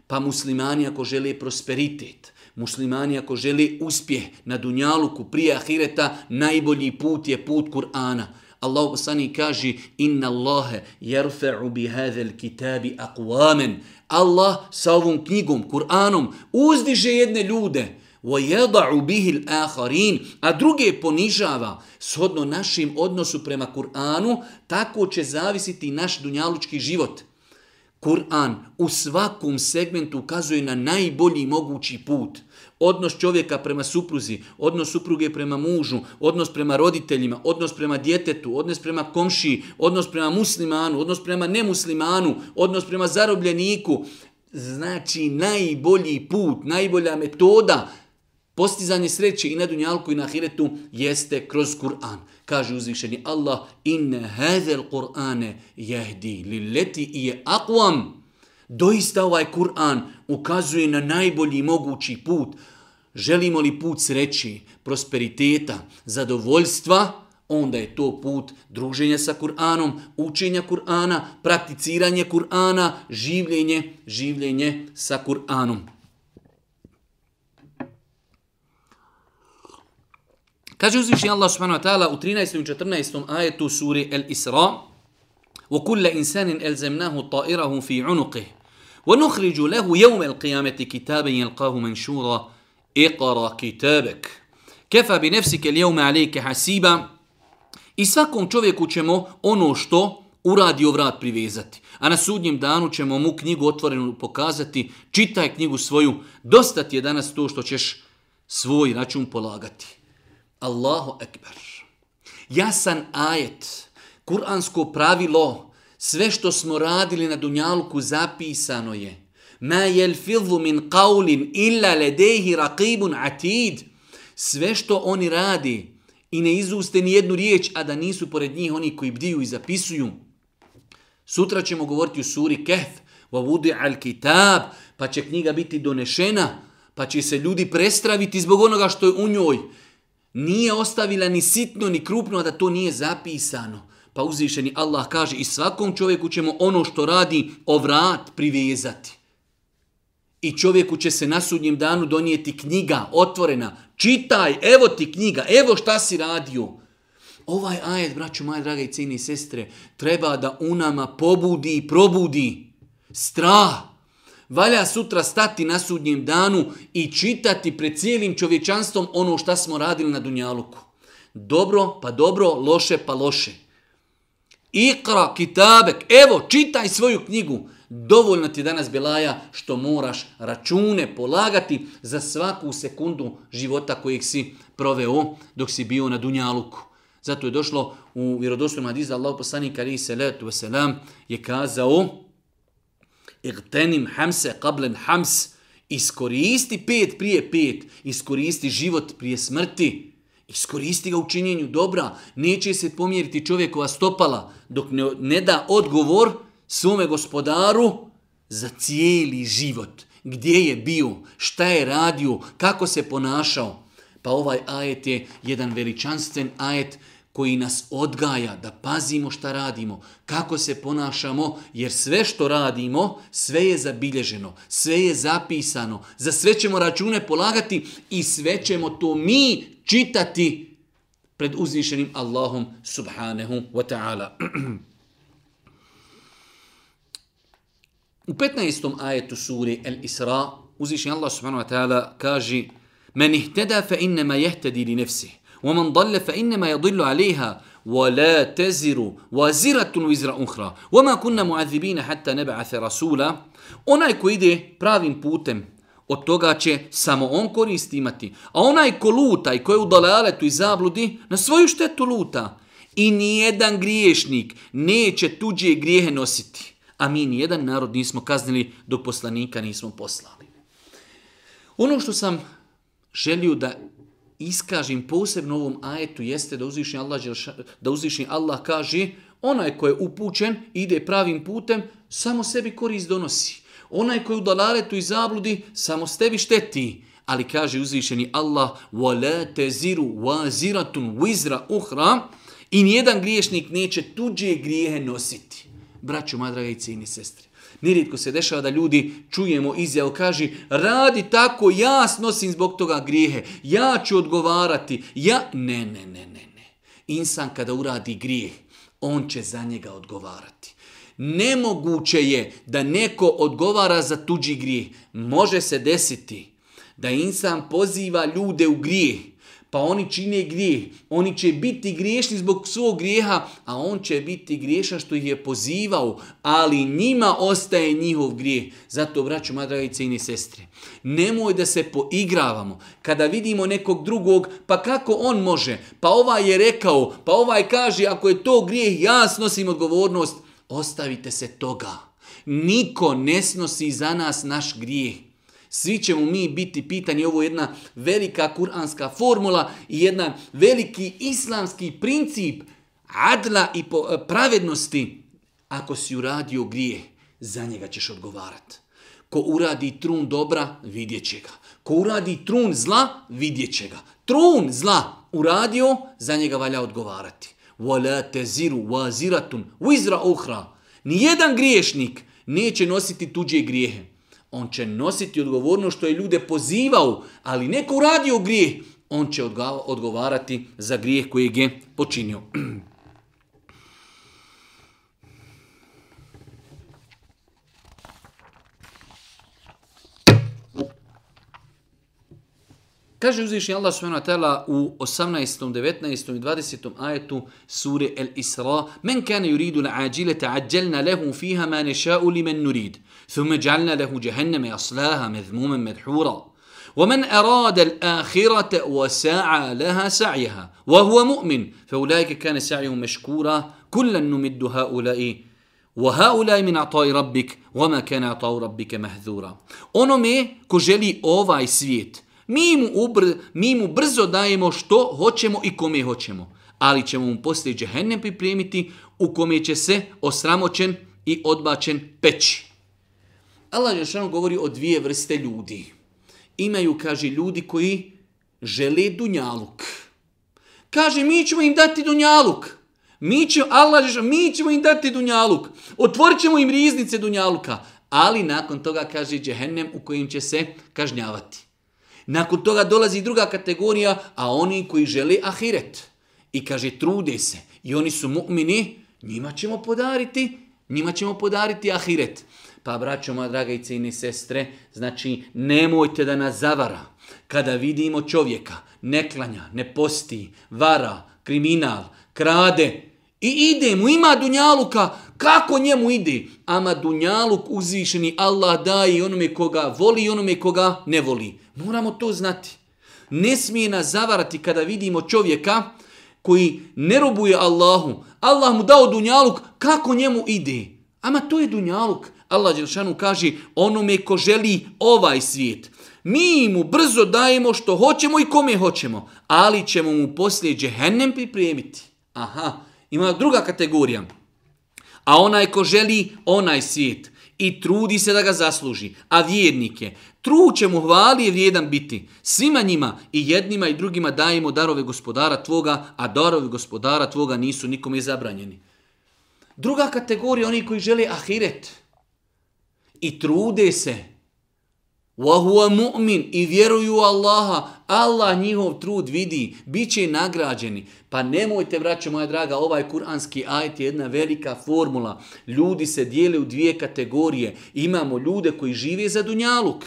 S1: Pa muslimani ako žele prosperitet, Muslimani ako želi uspjeh na dunjaluku prije ahireta, najbolji put je put Kur'ana. Allah sani kaže inna Allahe jerfe'u bi hadhel kitabi aqwamen. Allah sa ovom knjigom, Kur'anom, uzdiže jedne ljude. وَيَضَعُ بِهِ الْآخَرِينَ A druge ponižava shodno našim odnosu prema Kur'anu, tako će zavisiti naš dunjalučki život. Kur'an u svakom segmentu ukazuje na najbolji mogući put. Odnos čovjeka prema supruzi, odnos supruge prema mužu, odnos prema roditeljima, odnos prema djetetu, odnos prema komšiji, odnos prema muslimanu, odnos prema nemuslimanu, odnos prema zarobljeniku. Znači najbolji put, najbolja metoda postizanje sreće i na dunjalku i na ahiretu jeste kroz Kur'an. Kaže uzvišeni Allah, inne hezel Kur'ane jehdi lilleti i je aqwam. Doista ovaj Kur'an ukazuje na najbolji mogući put. Želimo li put sreći, prosperiteta, zadovoljstva, onda je to put druženja sa Kur'anom, učenja Kur'ana, prakticiranje Kur'ana, življenje, življenje sa Kur'anom. Kaže uzvišnji Allah subhanahu wa ta'ala u 13. i 14. ajetu suri El Isra وَكُلَّ إِنسَانٍ أَلْزَمْنَاهُ طَائِرَهُ فِي عُنُقِهِ ونخرج له يوم القيامة كتابا يلقاه منشورا اقرا كتابك كفى بنفسك اليوم عليك حسيبا I svakom čovjeku ćemo ono što uradi vrat privezati. A na sudnjem danu ćemo mu knjigu otvorenu pokazati. Čitaj knjigu svoju. Dosta ti je danas to što ćeš svoj račun polagati. Allahu ekber. Jasan ajet. Kur'ansko pravilo sve što smo radili na dunjalku zapisano je. Ma yelfidhu min qawlin illa ladayhi raqibun atid. Sve što oni radi i ne izuste ni jednu riječ, a da nisu pored njih oni koji bdiju i zapisuju. Sutra ćemo govoriti u suri Kehf, wa vudi al kitab, pa će knjiga biti donešena, pa će se ljudi prestraviti zbog onoga što je u njoj. Nije ostavila ni sitno ni krupno da to nije zapisano. Pa uzvišeni Allah kaže i svakom čovjeku ćemo ono što radi o vrat privezati. I čovjeku će se na sudnjem danu donijeti knjiga otvorena. Čitaj, evo ti knjiga, evo šta si radio. Ovaj ajet, braću moje drage i cijene sestre, treba da u nama pobudi i probudi strah. Valja sutra stati na sudnjem danu i čitati pred cijelim čovječanstvom ono šta smo radili na Dunjaluku. Dobro pa dobro, loše pa loše. Ikra, kitabek, evo, čitaj svoju knjigu. Dovoljno ti danas Belaja što moraš račune polagati za svaku sekundu života kojeg si proveo dok si bio na Dunjaluku. Zato je došlo u vjerodostojnom hadisu Allah poslanik ali se letu wasalam je kazao Igtenim hamse qablen hams. Iskoristi pet prije pet, iskoristi život prije smrti, iskoristi ga u činjenju dobra, neće se pomjeriti čovjekova stopala dok ne, ne da odgovor svome gospodaru za cijeli život. Gdje je bio, šta je radio, kako se ponašao. Pa ovaj ajet je jedan veličanstven ajet koji nas odgaja da pazimo šta radimo, kako se ponašamo, jer sve što radimo, sve je zabilježeno, sve je zapisano, za sve ćemo račune polagati i sve ćemo to mi čitati pred uzvišenim Allahom subhanahu wa ta'ala. U 15. ajetu suri El Isra uzvišeni Allah subhanahu wa ta'ala kaže Men ihteda fa innema jehtedi li nefsih. ومن ضل فإنما يضل عليها ولا تزر وزرة وزر أخرى وما كنا معذبين حتى نبعث رسولا onaj ko ide pravim putem od toga će samo on korist imati a onaj ko luta i ko je u dalaletu i zabludi na svoju štetu luta i nijedan griješnik neće tuđe grijehe nositi a mi nijedan narod nismo kaznili dok poslanika nismo poslali ono što sam želio da iskažim posebno ovom ajetu jeste da uzvišnji Allah, da uzvišnji Allah kaže onaj ko je upućen ide pravim putem, samo sebi korist donosi. Onaj ko je u dalaretu i zabludi, samo stebi šteti. Ali kaže uzvišeni Allah, وَلَا تَزِرُ وَزِرَةٌ وِزْرَ اُحْرَ I nijedan griješnik neće tuđe grijehe nositi. Braćo, madraga i cijeni sestre, Nerijetko se dešava da ljudi čujemo izjavu, kaže radi tako, ja snosim zbog toga grijehe, ja ću odgovarati, ja... Ne, ne, ne, ne, ne. Insan kada uradi grijeh, on će za njega odgovarati. Nemoguće je da neko odgovara za tuđi grijeh. Može se desiti da insan poziva ljude u grijeh, pa oni čine grijeh. Oni će biti griješni zbog svog grijeha, a on će biti griješan što ih je pozivao, ali njima ostaje njihov grijeh. Zato, braću, moja draga i sestre, nemoj da se poigravamo. Kada vidimo nekog drugog, pa kako on može? Pa ovaj je rekao, pa ovaj kaže, ako je to grijeh, ja snosim odgovornost. Ostavite se toga. Niko ne snosi za nas naš grijeh. Svi ćemo mi biti pitanje, ovo je jedna velika kuranska formula i jedna veliki islamski princip adla i e, pravednosti. Ako si uradio grije, za njega ćeš odgovarati. Ko uradi trun dobra, vidjet će ga. Ko uradi trun zla, vidjet će ga. Trun zla uradio, za njega valja odgovarati. Wala teziru waziratun wizra uhra. Nijedan griješnik neće nositi tuđe grijehe on će nositi odgovornost što je ljude pozivao, ali neko uradio grijeh, on će odgovarati za grijeh koji je počinio. Kaže uzvišnji Allah subhanahu u 18., 19. i 20. ajetu sure El Isra Men kane yuridu la ađile ta'ađelna lehu fiha ma neša'u li men nurid. Thume džalna lehu jahenneme aslaha medhmumen medhura. ومن أراد الآخرة وسعى لها سعيها وهو مؤمن فأولئك كان سعيهم مشكورا كلا نمد هؤلاء وهؤلاء من عطاء ربك وما كان عطاء ربك مهذورا Onome ko želi ovaj svijet, Mi mu, ubr, mi mu brzo dajemo što hoćemo i kome hoćemo, ali ćemo mu poslije džehennem pripremiti u kome će se osramoćen i odbačen peći. Allah Žešanu govori o dvije vrste ljudi. Imaju, kaže, ljudi koji žele dunjaluk. Kaže, mi ćemo im dati dunjaluk. Mi ćemo, Allah Žešanu, mi ćemo im dati dunjaluk. Otvorit ćemo im riznice dunjaluka. Ali nakon toga kaže džehennem u kojim će se kažnjavati. Nakon toga dolazi druga kategorija, a oni koji žele ahiret. I kaže trude se. I oni su mu'mini, njima ćemo podariti, njima ćemo podariti ahiret. Pa braćo moja draga i cijene sestre, znači nemojte da nas zavara. Kada vidimo čovjeka, ne klanja, ne posti, vara, kriminal, krade i ide mu, ima dunjaluka, kako njemu ide? Ama dunjaluk uzvišeni Allah daje onome koga voli i onome koga ne voli. Moramo to znati. Ne smije nas zavarati kada vidimo čovjeka koji ne robuje Allahu. Allah mu dao dunjaluk, kako njemu ide? Ama to je dunjaluk. Allah Đelšanu kaže onome ko želi ovaj svijet. Mi mu brzo dajemo što hoćemo i kome hoćemo, ali ćemo mu poslije džehennem pripremiti. Aha, ima druga kategorija. A onaj ko želi onaj svijet i trudi se da ga zasluži, a vjernike, trud će mu hvali je vrijedan biti. Svima njima i jednima i drugima dajemo darove gospodara tvoga, a darovi gospodara tvoga nisu nikome zabranjeni. Druga kategorija, oni koji žele ahiret i trude se, Wa huwa mu'min i vjeruju Allaha, Allah njihov trud vidi, bit će nagrađeni. Pa nemojte, braćo moja draga, ovaj kuranski ajet je jedna velika formula. Ljudi se dijele u dvije kategorije. Imamo ljude koji žive za dunjaluk.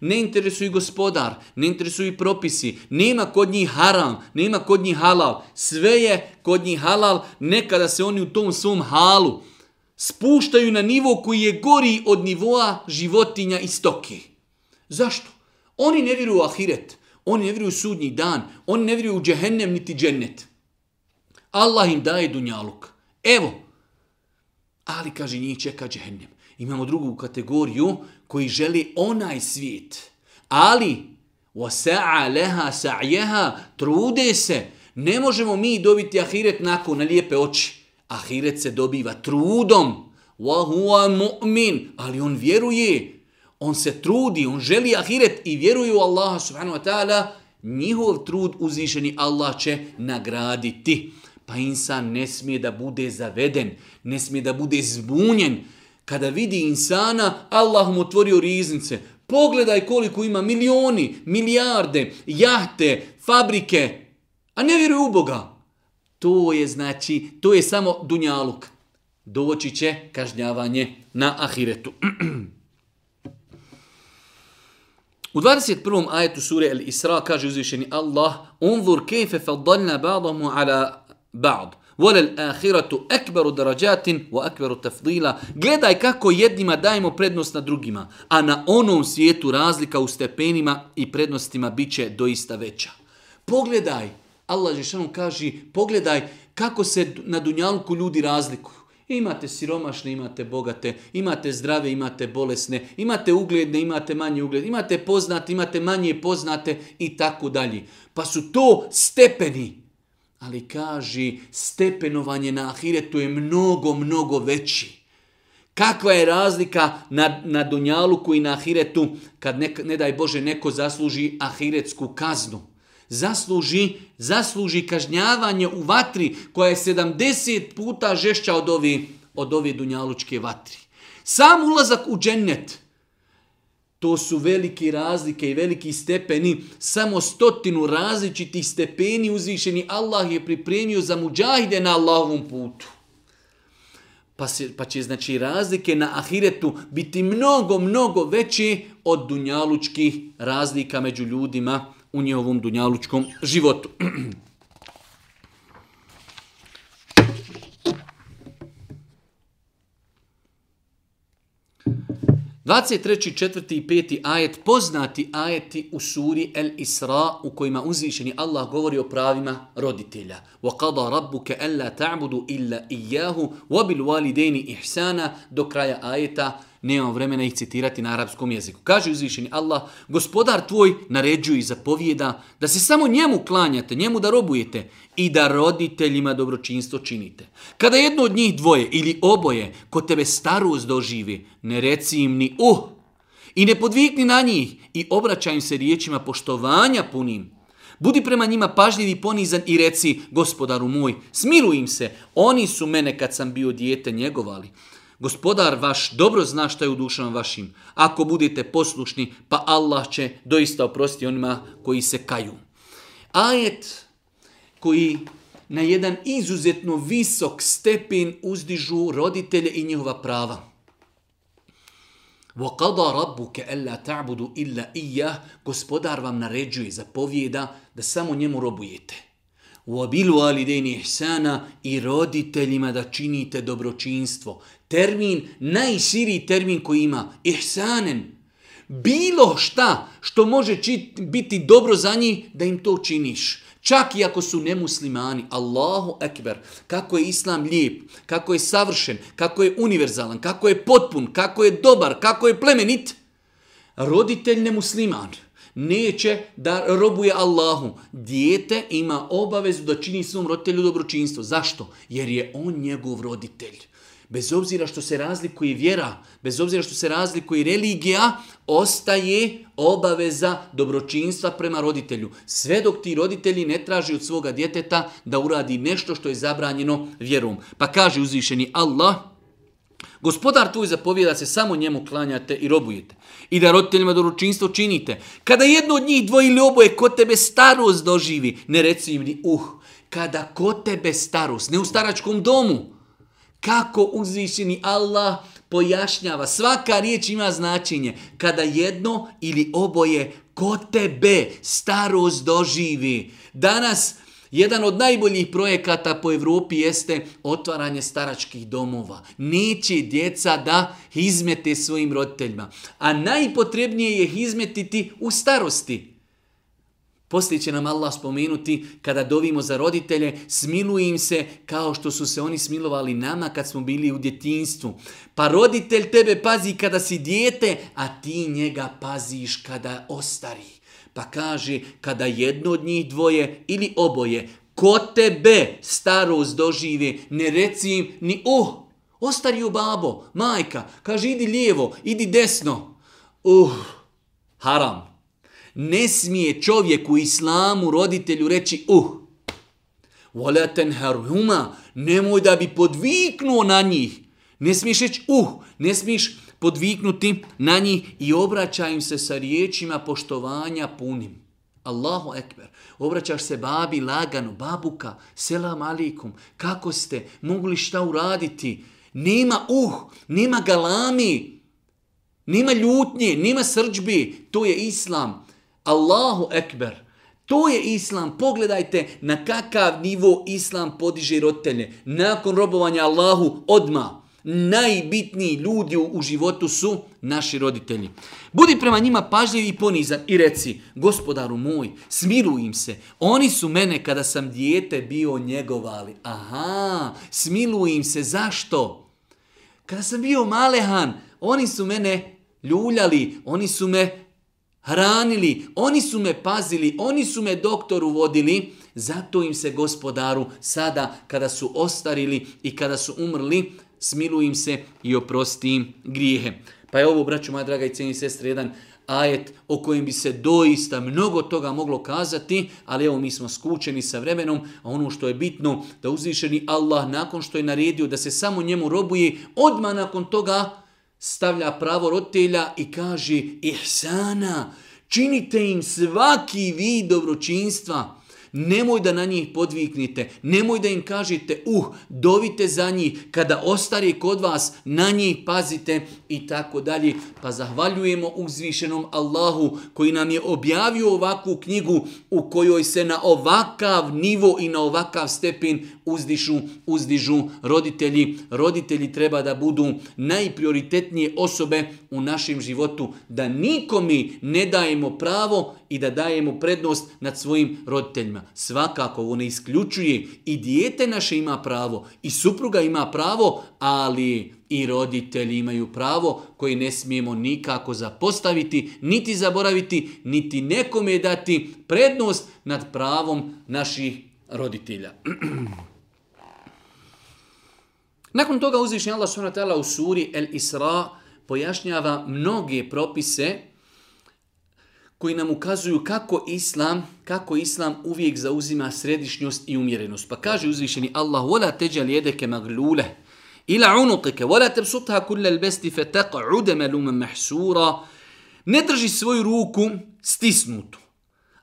S1: Ne interesuju gospodar, ne interesuju propisi, nema kod njih haram, nema kod njih halal. Sve je kod njih halal, nekada se oni u tom svom halu spuštaju na nivo koji je gori od nivoa životinja i stoke. Zašto? Oni ne vjeruju u ahiret, oni ne vjeruju u sudnji dan, oni ne vjeruju u džehennem niti džennet. Allah im daje dunjaluk. Evo, ali kaže njih čeka džehennem. Imamo drugu kategoriju koji želi onaj svijet. Ali, وَسَعَ لَهَا سَعْيَهَا Trude se. Ne možemo mi dobiti ahiret nakon na lijepe oči. Ahiret se dobiva trudom. وَهُوَ مُؤْمِن Ali on vjeruje on se trudi, on želi ahiret i vjeruje u Allaha subhanahu wa ta'ala, njihov trud uzvišeni Allah će nagraditi. Pa insan ne smije da bude zaveden, ne smije da bude zbunjen. Kada vidi insana, Allah mu otvorio riznice. Pogledaj koliko ima milioni, milijarde, jahte, fabrike, a ne vjeruje u Boga. To je znači, to je samo dunjaluk. Doći će kažnjavanje na ahiretu. U 21. ajetu sure El Isra kaže uzvišeni Allah Unzur kejfe faddalna ba'damu ala ba'd. Volel ahiratu ekberu darađatin wa ekberu tafdila. Gledaj kako jednima dajemo prednost na drugima, a na onom svijetu razlika u stepenima i prednostima bit će doista veća. Pogledaj, Allah Žešanu kaže, pogledaj kako se na dunjalku ljudi razlikuju. Imate siromašne, imate bogate, imate zdrave, imate bolesne, imate ugledne, imate manje ugled, imate poznate, imate manje poznate i tako dalje. Pa su to stepeni. Ali kaži, stepenovanje na ahiretu je mnogo, mnogo veći. Kakva je razlika na, na Dunjaluku i na ahiretu kad ne, ne daj Bože neko zasluži ahiretsku kaznu? Zasluži, zasluži kažnjavanje u vatri koja je 70 puta žešća od ove, od ove dunjalučke vatri. Sam ulazak u džennet, to su velike razlike i veliki stepeni, samo stotinu različitih stepeni uzvišeni Allah je pripremio za muđahide na Allahovom putu. Pa, se, pa će znači razlike na ahiretu biti mnogo, mnogo veće od dunjalučkih razlika među ljudima u njihovom dunjalučkom životu. 23. četvrti i peti ajet, poznati ajeti u suri El Isra u kojima uzvišeni Allah govori o pravima roditelja. وَقَضَى رَبُّكَ أَلَّا تَعْبُدُ إِلَّا إِيَّهُ وَبِلْوَالِدَيْنِ إِحْسَانَ Do kraja ajeta nemam vremena ih citirati na arapskom jeziku. Kaže uzvišeni Allah, gospodar tvoj naređuje i zapovijeda da se samo njemu klanjate, njemu da robujete i da roditeljima dobročinstvo činite. Kada jedno od njih dvoje ili oboje ko tebe starost doživi, ne reci im ni uh i ne podvikni na njih i obraćaj im se riječima poštovanja punim. Budi prema njima pažljiv i ponizan i reci, gospodaru moj, smiluj im se, oni su mene kad sam bio dijete njegovali. Gospodar vaš dobro zna šta je u dušama vašim. Ako budete poslušni, pa Allah će doista oprostiti onima koji se kaju. Ajet koji na jedan izuzetno visok stepen uzdižu roditelje i njihova prava. وَقَضَى رَبُّكَ أَلَّا تَعْبُدُ إِلَّا إِيَّهِ Gospodar vam naređuje, zapovijeda da samo njemu robujete. وَبِلُوا alidejni ihsana i roditeljima da činite dobročinstvo. Termin, najširiji termin koji ima, ihsanen. Bilo šta što može čit, biti dobro za njih, da im to činiš. Čak i ako su nemuslimani, Allahu ekber, kako je Islam lijep, kako je savršen, kako je univerzalan, kako je potpun, kako je dobar, kako je plemenit, roditelj nemusliman. musliman neće da robuje Allahu. Dijete ima obavezu da čini svom roditelju dobročinstvo. Zašto? Jer je on njegov roditelj bez obzira što se razlikuje vjera, bez obzira što se razlikuje religija, ostaje obaveza dobročinstva prema roditelju. Sve dok ti roditelji ne traži od svoga djeteta da uradi nešto što je zabranjeno vjerom. Pa kaže uzvišeni Allah, Gospodar tvoj zapovijeda se samo njemu klanjate i robujete. I da roditeljima doručinstvo činite. Kada jedno od njih dvoje ili oboje kod tebe starost doživi, ne reci im ni uh. Kada kod tebe starost, ne u staračkom domu, kako uzvišeni Allah pojašnjava. Svaka riječ ima značenje. Kada jedno ili oboje kod tebe starost doživi. Danas jedan od najboljih projekata po Evropi jeste otvaranje staračkih domova. Neće djeca da izmete svojim roditeljima. A najpotrebnije je izmetiti u starosti. Poslije će nam Allah spomenuti kada dovimo za roditelje, smiluj im se kao što su se oni smilovali nama kad smo bili u djetinstvu. Pa roditelj tebe pazi kada si dijete, a ti njega paziš kada ostari. Pa kaže kada jedno od njih dvoje ili oboje ko tebe starost dožive, ne reci im ni uh, ostari u babo, majka, kaže idi lijevo, idi desno. Uh, haram. Ne smije čovjek u islamu roditelju reći uh. Wala tenharhuma, nemoj da bi podviknuo na njih. Ne smiješ reći uh, ne smiješ podviknuti na njih i obraćaj im se sa riječima poštovanja punim. Allahu ekber. Obraćaš se babi lagano, babuka, selam alikum, kako ste, mogu li šta uraditi? Nema uh, nema galami, nema ljutnje, nema srđbi, to je islam. Allahu ekber. To je islam. Pogledajte na kakav nivo islam podiže roditelje. Nakon robovanja Allahu odma najbitniji ljudi u životu su naši roditelji. Budi prema njima pažljiv i ponizan i reci, gospodaru moj, smiluj im se. Oni su mene kada sam dijete bio njegovali. Aha, smiluj im se. Zašto? Kada sam bio malehan, oni su mene ljuljali, oni su me hranili, oni su me pazili, oni su me doktoru vodili, zato im se gospodaru sada kada su ostarili i kada su umrli, smiluj im se i oprosti im grijehe. Pa je ovo, braću moja draga i cijeni sestre, jedan ajet o kojem bi se doista mnogo toga moglo kazati, ali evo mi smo skučeni sa vremenom, a ono što je bitno da uzvišeni Allah nakon što je naredio da se samo njemu robuje, odmah nakon toga stavlja pravo roditelja i kaže ihsana, činite im svaki vid dobročinstva. Nemoj da na njih podviknite, nemoj da im kažete, uh, dovite za njih, kada ostari kod vas, na njih pazite i tako dalje. Pa zahvaljujemo uzvišenom Allahu koji nam je objavio ovakvu knjigu u kojoj se na ovakav nivo i na ovakav stepen uzdišu, uzdižu roditelji. Roditelji treba da budu najprioritetnije osobe u našem životu, da nikomi ne dajemo pravo i da dajemo prednost nad svojim roditeljima. Svakako ovo ne isključuje i dijete naše ima pravo i supruga ima pravo, ali i roditelji imaju pravo koje ne smijemo nikako zapostaviti, niti zaboraviti, niti nekome dati prednost nad pravom naših roditelja. Nakon toga uzvišnji Allah s.w.t. u suri El Isra pojašnjava mnoge propise koji nam ukazuju kako islam, kako islam uvijek zauzima središnjost i umjerenost. Pa kaže uzvišeni Allah: "Wala tajal yadaka maglula ila unuqika, wala tabsutha kulla al-basti fataq'ud maluman mahsura. Ne drži svoju ruku stisnutu,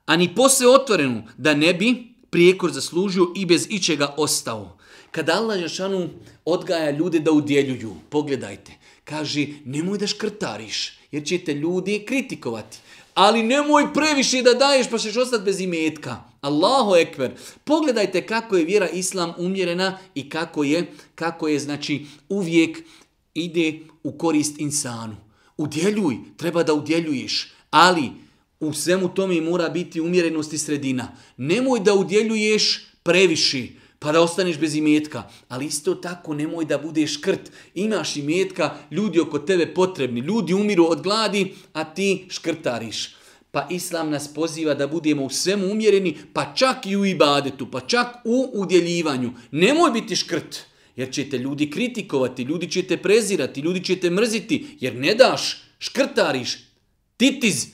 S1: ani posve otvorenu, da ne bi prijekor zaslužio i bez ičega ostao. Kada Allah Žešanu odgaja ljude da udjeljuju, pogledajte, kaže, nemoj da škrtariš, jer će te ljudi kritikovati. Ali nemoj previše da daješ pa ćeš ostati bez imetka. Allahu ekber. Pogledajte kako je vjera islam umjerena i kako je, kako je znači uvijek ide u korist insanu. Udjeljuj, treba da udjeljuješ, ali u svemu tome mora biti umjerenost i sredina. Nemoj da udjeljuješ previše, pa da ostaneš bez imetka. Ali isto tako nemoj da budeš škrt. Imaš imetka, ljudi oko tebe potrebni, ljudi umiru od gladi, a ti škrtariš. Pa Islam nas poziva da budemo u svemu umjereni, pa čak i u ibadetu, pa čak u udjeljivanju. Nemoj biti škrt, jer će te ljudi kritikovati, ljudi će te prezirati, ljudi će te mrziti, jer ne daš, škrtariš, titiz.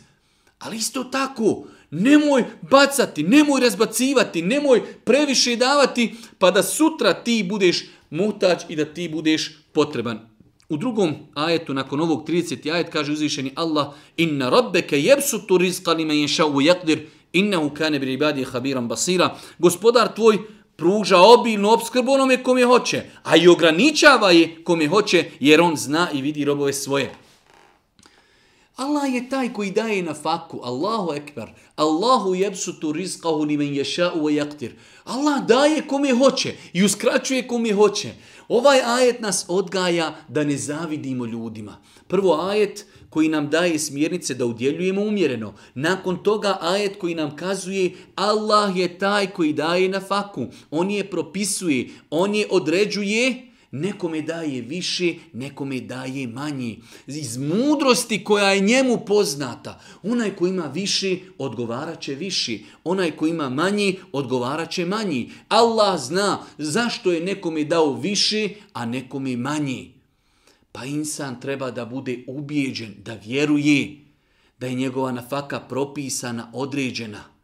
S1: Ali isto tako, Nemoj bacati, nemoj razbacivati, nemoj previše davati, pa da sutra ti budeš mutač i da ti budeš potreban. U drugom ajetu, nakon ovog 30. ajet, kaže uzvišeni Allah Inna rabbeke jebsu tu rizqa lima men ješavu jakdir, innehu kane bi ibadi habiran basira. Gospodar tvoj pruža obilnu obskrbu onome kom je hoće, a i ograničava je kom je hoće, jer on zna i vidi robove svoje. Allah je taj koji daje na faku. Allahu ekber. Allahu jebsutu rizqahu ni men ješa'u wa jaktir. Allah daje kome hoće i uskraćuje kome hoće. Ovaj ajet nas odgaja da ne zavidimo ljudima. Prvo ajet koji nam daje smjernice da udjeljujemo umjereno. Nakon toga ajet koji nam kazuje Allah je taj koji daje na faku. On je propisuje, on je određuje Nekome daje više, nekome daje manje. Iz mudrosti koja je njemu poznata. Onaj ko ima više, odgovarat će više. Onaj ko ima manji, odgovarat će manji. Allah zna zašto je nekome dao više, a nekome manji. Pa insan treba da bude ubijeđen, da vjeruje da je njegova nafaka propisana, određena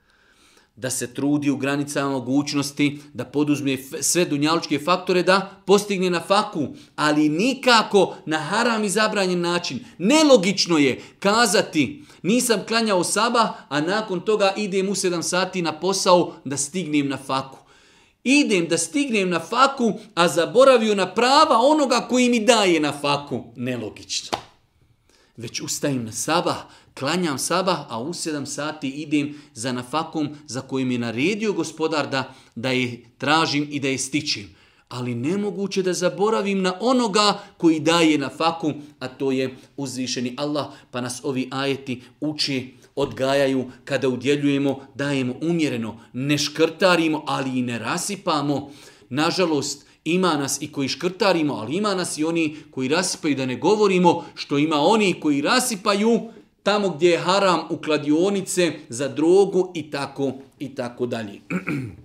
S1: da se trudi u granicama mogućnosti, da poduzme sve dunjalučke faktore, da postigne na faku, ali nikako na haram i zabranjen način. Nelogično je kazati, nisam klanjao saba, a nakon toga idem u 7 sati na posao da stignem na faku. Idem da stignem na faku, a zaboravio na prava onoga koji mi daje na faku. Nelogično. Već ustajem na sabah, klanjam sabah, a u sedam sati idem za nafakom za kojim je naredio gospodar da, da je tražim i da je stičim. Ali nemoguće da zaboravim na onoga koji daje na faku, a to je uzvišeni Allah, pa nas ovi ajeti uči, odgajaju, kada udjeljujemo, dajemo umjereno, ne škrtarimo, ali i ne rasipamo. Nažalost, ima nas i koji škrtarimo, ali ima nas i oni koji rasipaju, da ne govorimo što ima oni koji rasipaju, tamo gdje je haram u kladionice za drogu i tako i tako dalje.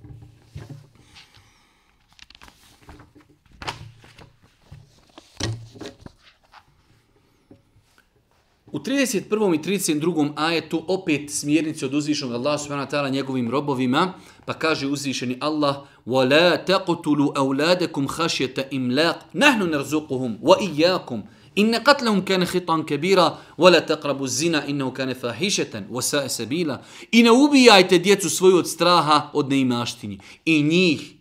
S1: U 31. i 32. ajetu opet smjernici od uzvišenog Allaha subhanahu wa ta'ala njegovim robovima, pa kaže uzvišeni Allah وَلَا تَقْتُلُوا أَوْلَادَكُمْ خَشْيَةَ إِمْلَاقٍ نَحْنُ نَرْزُقُهُمْ وَإِيَّاكُمْ in ne katlehum kane hitan kebira, vola taqrabu zina, in nehu kane fahišetan, vosa se bila, in ne ubijajte djecu svoju od straha, od neimaštini. I njih,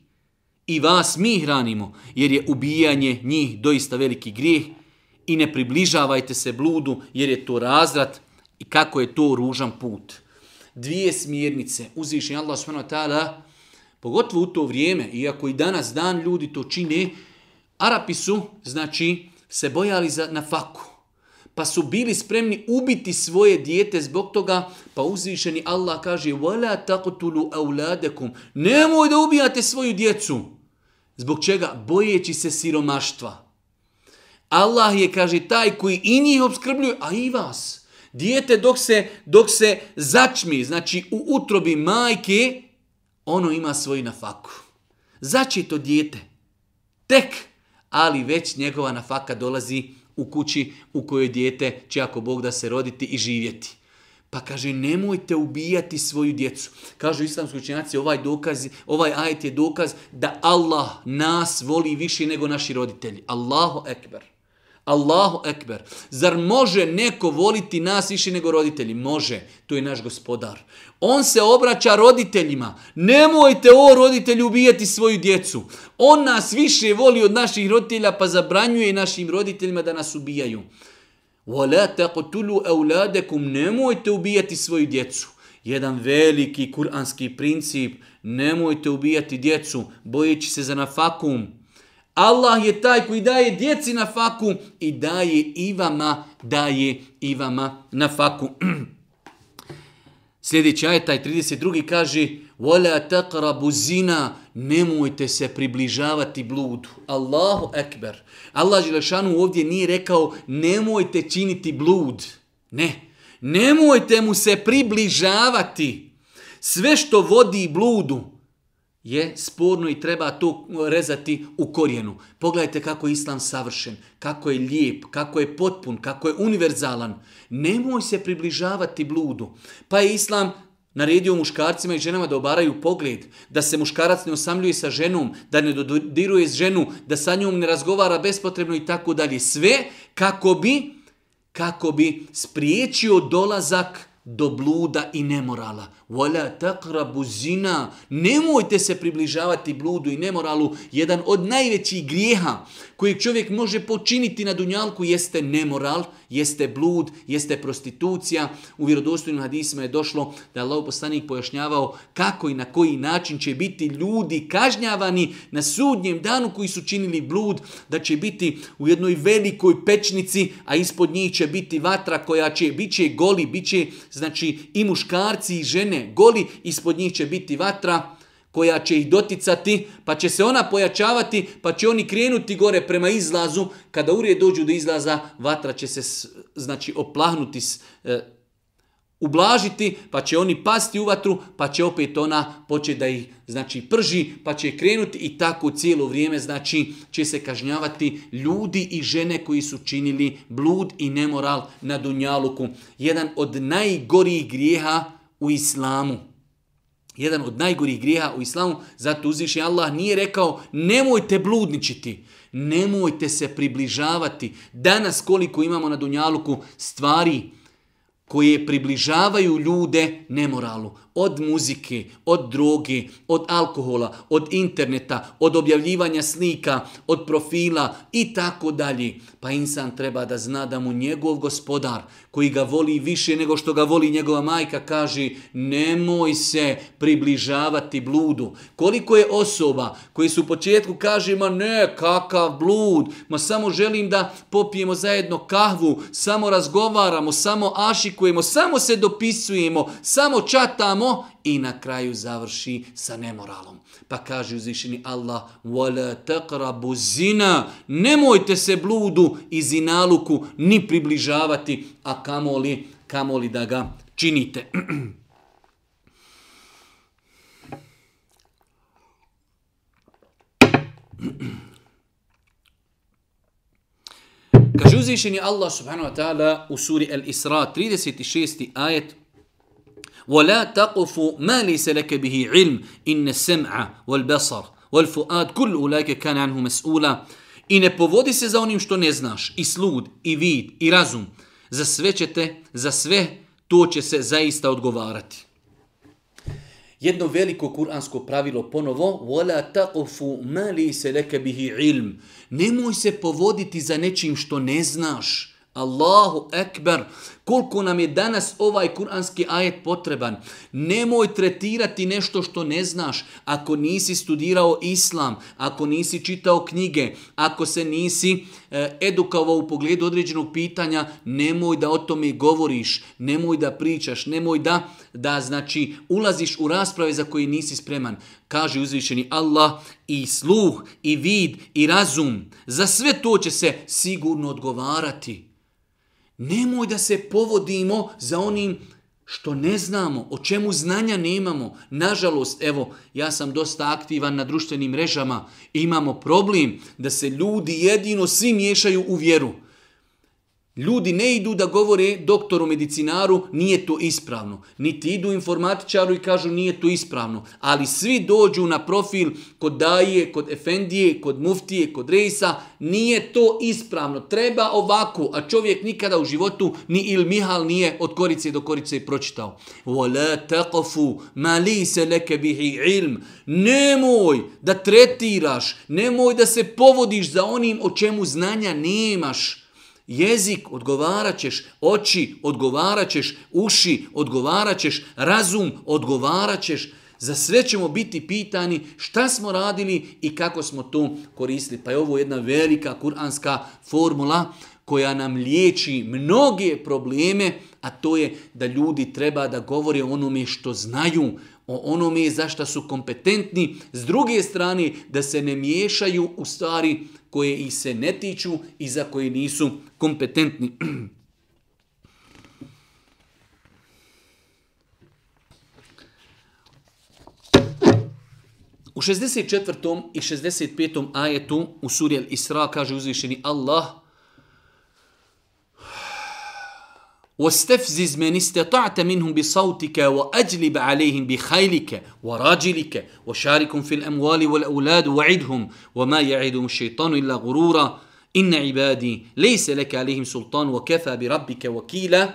S1: i vas mi hranimo, jer je ubijanje njih doista veliki grijeh, i ne približavajte se bludu, jer je to razrat, i kako je to ružan put. Dvije smjernice, uzviši Allah s.a. ta'ala, Pogotovo u to vrijeme, iako i danas dan ljudi to čine, Arapi su, znači, se bojali za na faku. Pa su bili spremni ubiti svoje dijete zbog toga, pa uzvišeni Allah kaže وَلَا تَقْتُلُوا أَوْلَادَكُمْ Nemoj da ubijate svoju djecu. Zbog čega? Bojeći se siromaštva. Allah je, kaže, taj koji i njih obskrbljuje, a i vas. Dijete dok se, dok se začmi, znači u utrobi majke, ono ima svoju nafaku. Zači to dijete. Tek ali već njegova nafaka dolazi u kući u kojoj dijete će ako Bog da se roditi i živjeti. Pa kaže, nemojte ubijati svoju djecu. Kažu islamski učenjaci, ovaj, dokaz, ovaj ajet je dokaz da Allah nas voli više nego naši roditelji. Allahu ekber. Allahu ekber. Zar može neko voliti nas više nego roditelji? Može. To je naš gospodar. On se obraća roditeljima. Nemojte o roditelji ubijati svoju djecu. On nas više voli od naših roditelja pa zabranjuje našim roditeljima da nas ubijaju. وَلَا تَقْتُلُوا أَوْلَادَكُمْ Nemojte ubijati svoju djecu. Jedan veliki kuranski princip. Nemojte ubijati djecu bojeći se za nafakum. Allah je taj koji daje djeci na faku i daje i vama, daje i vama na faku. Sljedeći ajet, taj 32. kaže وَلَا تَقْرَبُ zina Nemojte se približavati bludu. Allahu ekber. Allah Želešanu ovdje nije rekao nemojte činiti blud. Ne. Nemojte mu se približavati. Sve što vodi bludu, je sporno i treba to rezati u korijenu. Pogledajte kako je islam savršen, kako je lijep, kako je potpun, kako je univerzalan. Nemoj se približavati bludu. Pa je islam naredio muškarcima i ženama da obaraju pogled, da se muškarac ne osamljuje sa ženom, da ne dodiruje s ženu, da sa njom ne razgovara bespotrebno i tako dalje. Sve kako bi, kako bi spriječio dolazak do bluda i nemorala. Vola takrabu zina. Nemojte se približavati bludu i nemoralu. Jedan od najvećih grijeha kojeg čovjek može počiniti na dunjalku jeste nemoral, jeste blud, jeste prostitucija. U vjerodostojnim hadisima je došlo da je Allah poslanik pojašnjavao kako i na koji način će biti ljudi kažnjavani na sudnjem danu koji su činili blud, da će biti u jednoj velikoj pečnici, a ispod njih će biti vatra koja će, bit će goli, bit će znači i muškarci i žene goli, ispod njih će biti vatra koja će ih doticati, pa će se ona pojačavati, pa će oni krenuti gore prema izlazu. Kada urije dođu do izlaza, vatra će se znači oplahnuti, e, ublažiti, pa će oni pasti u vatru, pa će opet ona početi da ih znači prži, pa će krenuti i tako cijelo vrijeme znači će se kažnjavati ljudi i žene koji su činili blud i nemoral na Dunjaluku. Jedan od najgorijih grijeha u islamu. Jedan od najgorih grijeha u islamu, zato uzviši Allah nije rekao nemojte bludničiti, nemojte se približavati. Danas koliko imamo na Dunjaluku stvari, koje približavaju ljude nemoralu. Od muzike, od droge, od alkohola, od interneta, od objavljivanja slika, od profila i tako dalje. Pa insan treba da zna da mu njegov gospodar, koji ga voli više nego što ga voli njegova majka, kaže nemoj se približavati bludu. Koliko je osoba koji su u početku kaže ma ne, kakav blud, ma samo želim da popijemo zajedno kahvu, samo razgovaramo, samo ašikujemo, samo se dopisujemo, samo čatamo i na kraju završi sa nemoralom. Pa kaže uzvišeni Allah, وَلَا تَقْرَبُ zina, nemojte se bludu i zinaluku ni približavati, a kamoli, kamoli da ga činite. Kaže uzvišeni Allah subhanahu wa ta'ala u suri Al-Isra 36. ajet ولا تقف ما ليس لك به علم إن السمع والبصر والفؤاد كل أولئك كان عنه مسؤولا I ne povodi se za onim što ne znaš, i slud, i vid, i razum. Za sve ćete, za sve to će se zaista odgovarati. Jedno veliko kuransko pravilo ponovo, وَلَا تَقُفُ مَا لِيسَ لَكَ بِهِ عِلْمِ Nemoj se povoditi za nečim što ne znaš. Allahu ekber, koliko nam je danas ovaj kuranski ajet potreban. Nemoj tretirati nešto što ne znaš. Ako nisi studirao islam, ako nisi čitao knjige, ako se nisi e, edukavao u pogledu određenog pitanja, nemoj da o tome govoriš, nemoj da pričaš, nemoj da, da znači ulaziš u rasprave za koje nisi spreman. Kaže uzvišeni Allah i sluh, i vid, i razum. Za sve to će se sigurno odgovarati. Nemoj da se povodimo za onim što ne znamo, o čemu znanja nemamo. Nažalost, evo, ja sam dosta aktivan na društvenim mrežama. Imamo problem da se ljudi jedino svi miješaju u vjeru. Ljudi ne idu da govore doktoru medicinaru nije to ispravno. Niti idu informatičaru i kažu nije to ispravno. Ali svi dođu na profil kod daje, kod efendije, kod muftije, kod rejsa. Nije to ispravno. Treba ovako. A čovjek nikada u životu ni il Mihal nije od korice do korice pročitao. وَلَا تَقَفُوا مَا لِيسَ لَكَ بِهِ عِلْمِ Nemoj da tretiraš, nemoj da se povodiš za onim o čemu znanja nemaš. Jezik odgovarat ćeš, oči odgovarat ćeš, uši odgovarat ćeš, razum odgovarat ćeš. Za sve ćemo biti pitani šta smo radili i kako smo to koristili. Pa je ovo jedna velika kuranska formula koja nam liječi mnoge probleme, a to je da ljudi treba da govore o onome što znaju, o onome za što su kompetentni, s druge strane da se ne miješaju u stvari koje ih se ne tiču i za koje nisu kompetentni. U 64. i 65. ajetu u suri Al-Isra kaže uzvišeni Allah واستفزز من استطعت منهم بصوتك وأجلب عليهم بخيلك وراجلك. وشاركهم في الأموال والأولاد وعدهم. وما يعدهم الشيطان إلا غرورا. إن عبادي ليس لك عليهم سلطان وكفى بربك وكيلا.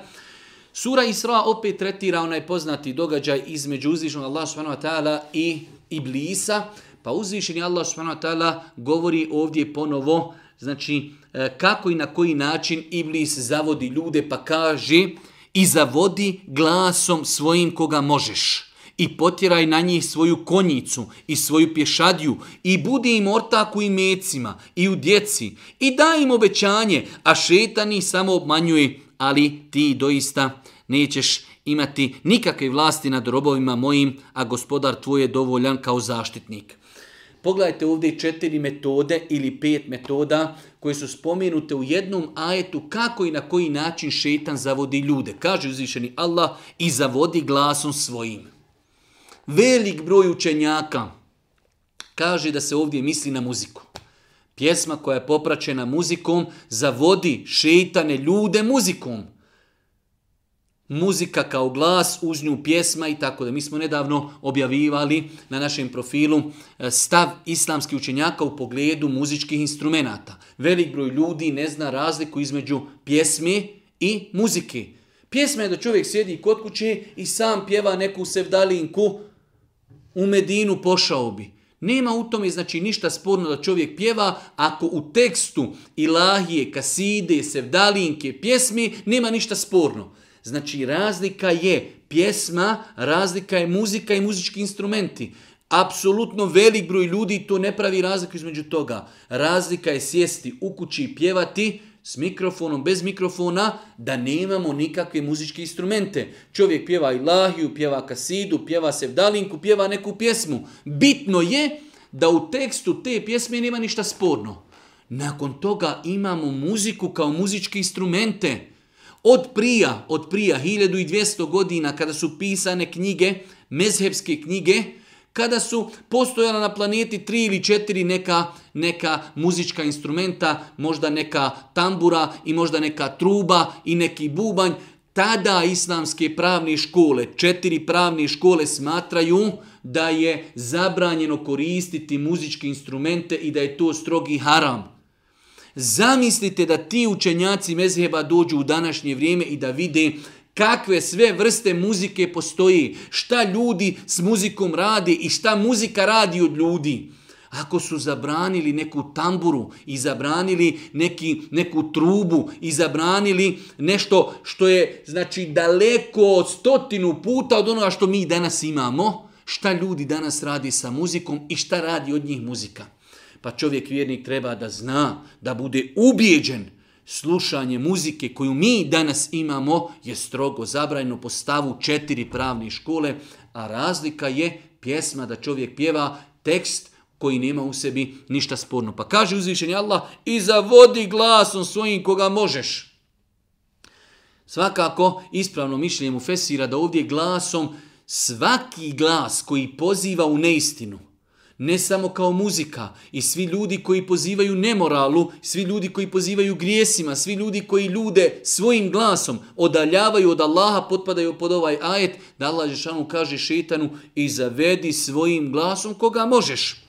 S1: Sura Isra opet tretira onaj poznati događaj između uzvišenog Allah subhanahu wa ta'ala i Iblisa, pa uzvišeni Allah subhanahu wa ta'ala govori ovdje ponovo, znači e, kako i na koji način Iblis zavodi ljude pa kaže i zavodi glasom svojim koga možeš i potjeraj na njih svoju konjicu i svoju pješadju i budi im ortak u imecima i u djeci i daj im obećanje, a šetani samo obmanjuje, ali ti doista nećeš imati nikakve vlasti nad robovima mojim, a gospodar tvoj je dovoljan kao zaštitnik. Pogledajte ovdje četiri metode ili pet metoda koje su spomenute u jednom ajetu kako i na koji način šetan zavodi ljude. Kaže uzvišeni Allah i zavodi glasom svojim. Velik broj učenjaka kaže da se ovdje misli na muziku. Pjesma koja je popraćena muzikom zavodi šetane ljude muzikom muzika kao glas, uz nju pjesma i tako da. Mi smo nedavno objavivali na našem profilu e, stav islamskih učenjaka u pogledu muzičkih instrumenata. Velik broj ljudi ne zna razliku između pjesme i muzike. Pjesma je da čovjek sjedi kod kuće i sam pjeva neku sevdalinku u Medinu pošao bi. Nema u tome znači ništa sporno da čovjek pjeva ako u tekstu ilahije, kaside, sevdalinke, pjesmi nema ništa sporno. Znači razlika je pjesma, razlika je muzika i muzički instrumenti. Apsolutno velik broj ljudi to ne pravi razliku između toga. Razlika je sjesti u kući i pjevati s mikrofonom, bez mikrofona, da nemamo nikakve muzičke instrumente. Čovjek pjeva ilahiju, pjeva kasidu, pjeva sevdalinku, pjeva neku pjesmu. Bitno je da u tekstu te pjesme nema ništa sporno. Nakon toga imamo muziku kao muzičke instrumente. Od prija, od prija 1200 godina kada su pisane knjige, mezhebske knjige, kada su postojala na planeti tri ili četiri neka, neka muzička instrumenta, možda neka tambura i možda neka truba i neki bubanj, tada islamske pravne škole, četiri pravne škole smatraju da je zabranjeno koristiti muzičke instrumente i da je to strogi haram. Zamislite da ti učenjaci mezheba dođu u današnje vrijeme i da vide kakve sve vrste muzike postoji, šta ljudi s muzikom radi i šta muzika radi od ljudi. Ako su zabranili neku tamburu i zabranili neki, neku trubu i zabranili nešto što je znači daleko od stotinu puta od onoga što mi danas imamo, šta ljudi danas radi sa muzikom i šta radi od njih muzika. Pa čovjek vjernik treba da zna, da bude ubijeđen. Slušanje muzike koju mi danas imamo je strogo zabrajno po stavu četiri pravne škole, a razlika je pjesma da čovjek pjeva tekst koji nema u sebi ništa sporno. Pa kaže uzvišenje Allah i zavodi glasom svojim koga možeš. Svakako ispravno mišljenje mu fesira da ovdje glasom svaki glas koji poziva u neistinu, ne samo kao muzika i svi ljudi koji pozivaju nemoralu, svi ljudi koji pozivaju grijesima, svi ljudi koji ljude svojim glasom odaljavaju od Allaha, potpadaju pod ovaj ajet, da Allah Žešanu kaže šetanu i zavedi svojim glasom koga možeš.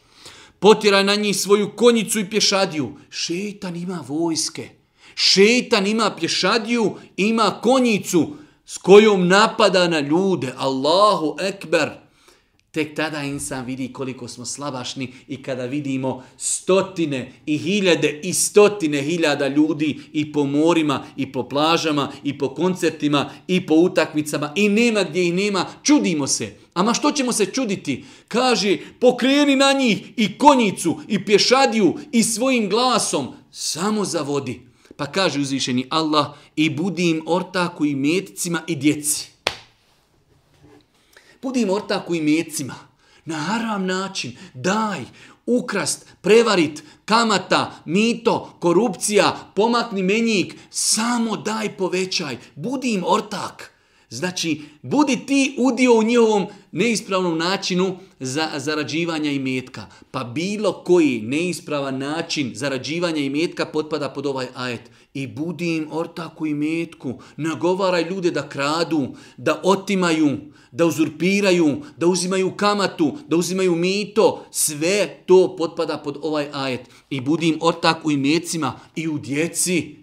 S1: Potjeraj na njih svoju konjicu i pješadiju. Šetan ima vojske. Šetan ima pješadiju, ima konjicu s kojom napada na ljude. Allahu ekber. Tek tada insan vidi koliko smo slabašni i kada vidimo stotine i hiljade i stotine hiljada ljudi i po morima i po plažama i po koncertima i po utakmicama i nema gdje ih nema, čudimo se. Ama što ćemo se čuditi? Kaže, pokreni na njih i konjicu i pješadiju i svojim glasom samo zavodi. Pa kaže uzvišeni Allah i budi im ortaku i metcima i djeci. Budi im u imecima. Na haram način. Daj, ukrast, prevarit, kamata, mito, korupcija, pomakni menjik. Samo daj povećaj. Budi im ortak. Znači, budi ti udio u njihovom neispravnom načinu za zarađivanja i metka. Pa bilo koji neispravan način zarađivanja i metka potpada pod ovaj ajet. I budi im ortaku i metku. Nagovaraj ljude da kradu, da otimaju, da uzurpiraju, da uzimaju kamatu, da uzimaju mito. Sve to potpada pod ovaj ajet. I budi im ortaku i metcima i u djeci.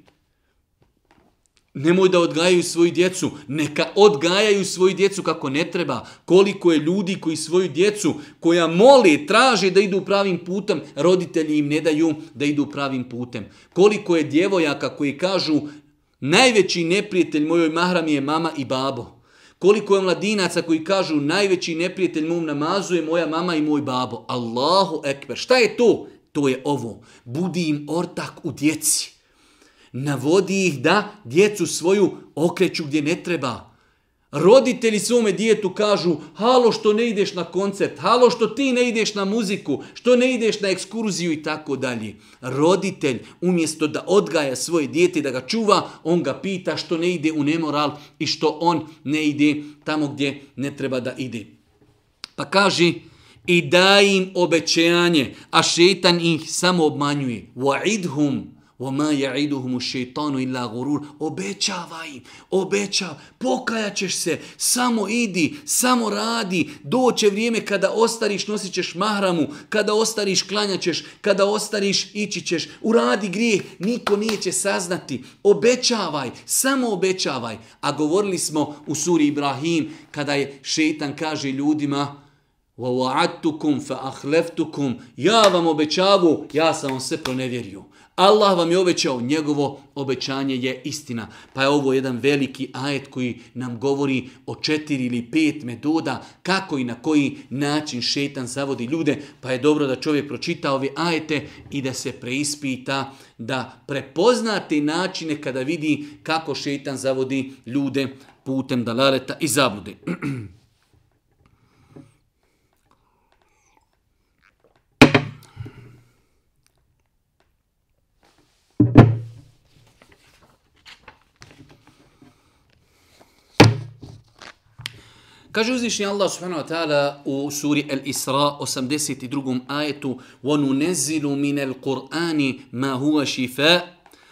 S1: Nemoj da odgajaju svoju djecu, neka odgajaju svoju djecu kako ne treba. Koliko je ljudi koji svoju djecu, koja moli, traže da idu pravim putem, roditelji im ne daju da idu pravim putem. Koliko je djevojaka koji kažu najveći neprijatelj mojoj mahrami je mama i babo. Koliko je mladinaca koji kažu najveći neprijatelj mom namazu je moja mama i moj babo. Allahu ekber. Šta je to? To je ovo. Budi im ortak u djeci navodi ih da djecu svoju okreću gdje ne treba. Roditelji svome djetu kažu, halo što ne ideš na koncert, halo što ti ne ideš na muziku, što ne ideš na ekskurziju i tako dalje. Roditelj umjesto da odgaja svoje dijete da ga čuva, on ga pita što ne ide u nemoral i što on ne ide tamo gdje ne treba da ide. Pa kaže, i daj im obećanje, a šetan ih samo obmanjuje. Wa'idhum, وَمَا يَعِدُهُمُ الشَّيْطَانُ إِلَّا غُرُورُ Obećavaj im, obećav, pokajaćeš se, samo idi, samo radi, doće vrijeme kada ostariš, nosit ćeš mahramu, kada ostariš, klanjaćeš, kada ostariš, ići ćeš, uradi grijeh, niko nije će saznati, obećavaj, samo obećavaj. A govorili smo u suri Ibrahim, kada je šeitan kaže ljudima, وَوَعَدْتُكُمْ فَأَحْلَفْتُكُمْ Ja vam obećavu, ja sam vam sve pronevjerio. Allah vam je obećao, njegovo obećanje je istina. Pa je ovo jedan veliki ajet koji nam govori o četiri ili pet metoda kako i na koji način šetan zavodi ljude. Pa je dobro da čovjek pročita ove ajete i da se preispita, da prepoznate načine kada vidi kako šetan zavodi ljude putem dalaleta i zablude. Kaže uzvišnji Allah subhanahu wa ta'ala u suri Al-Isra 82. ajetu وَنُنَزِّلُ مِنَ الْقُرْآنِ مَا هُوَ شِفَاء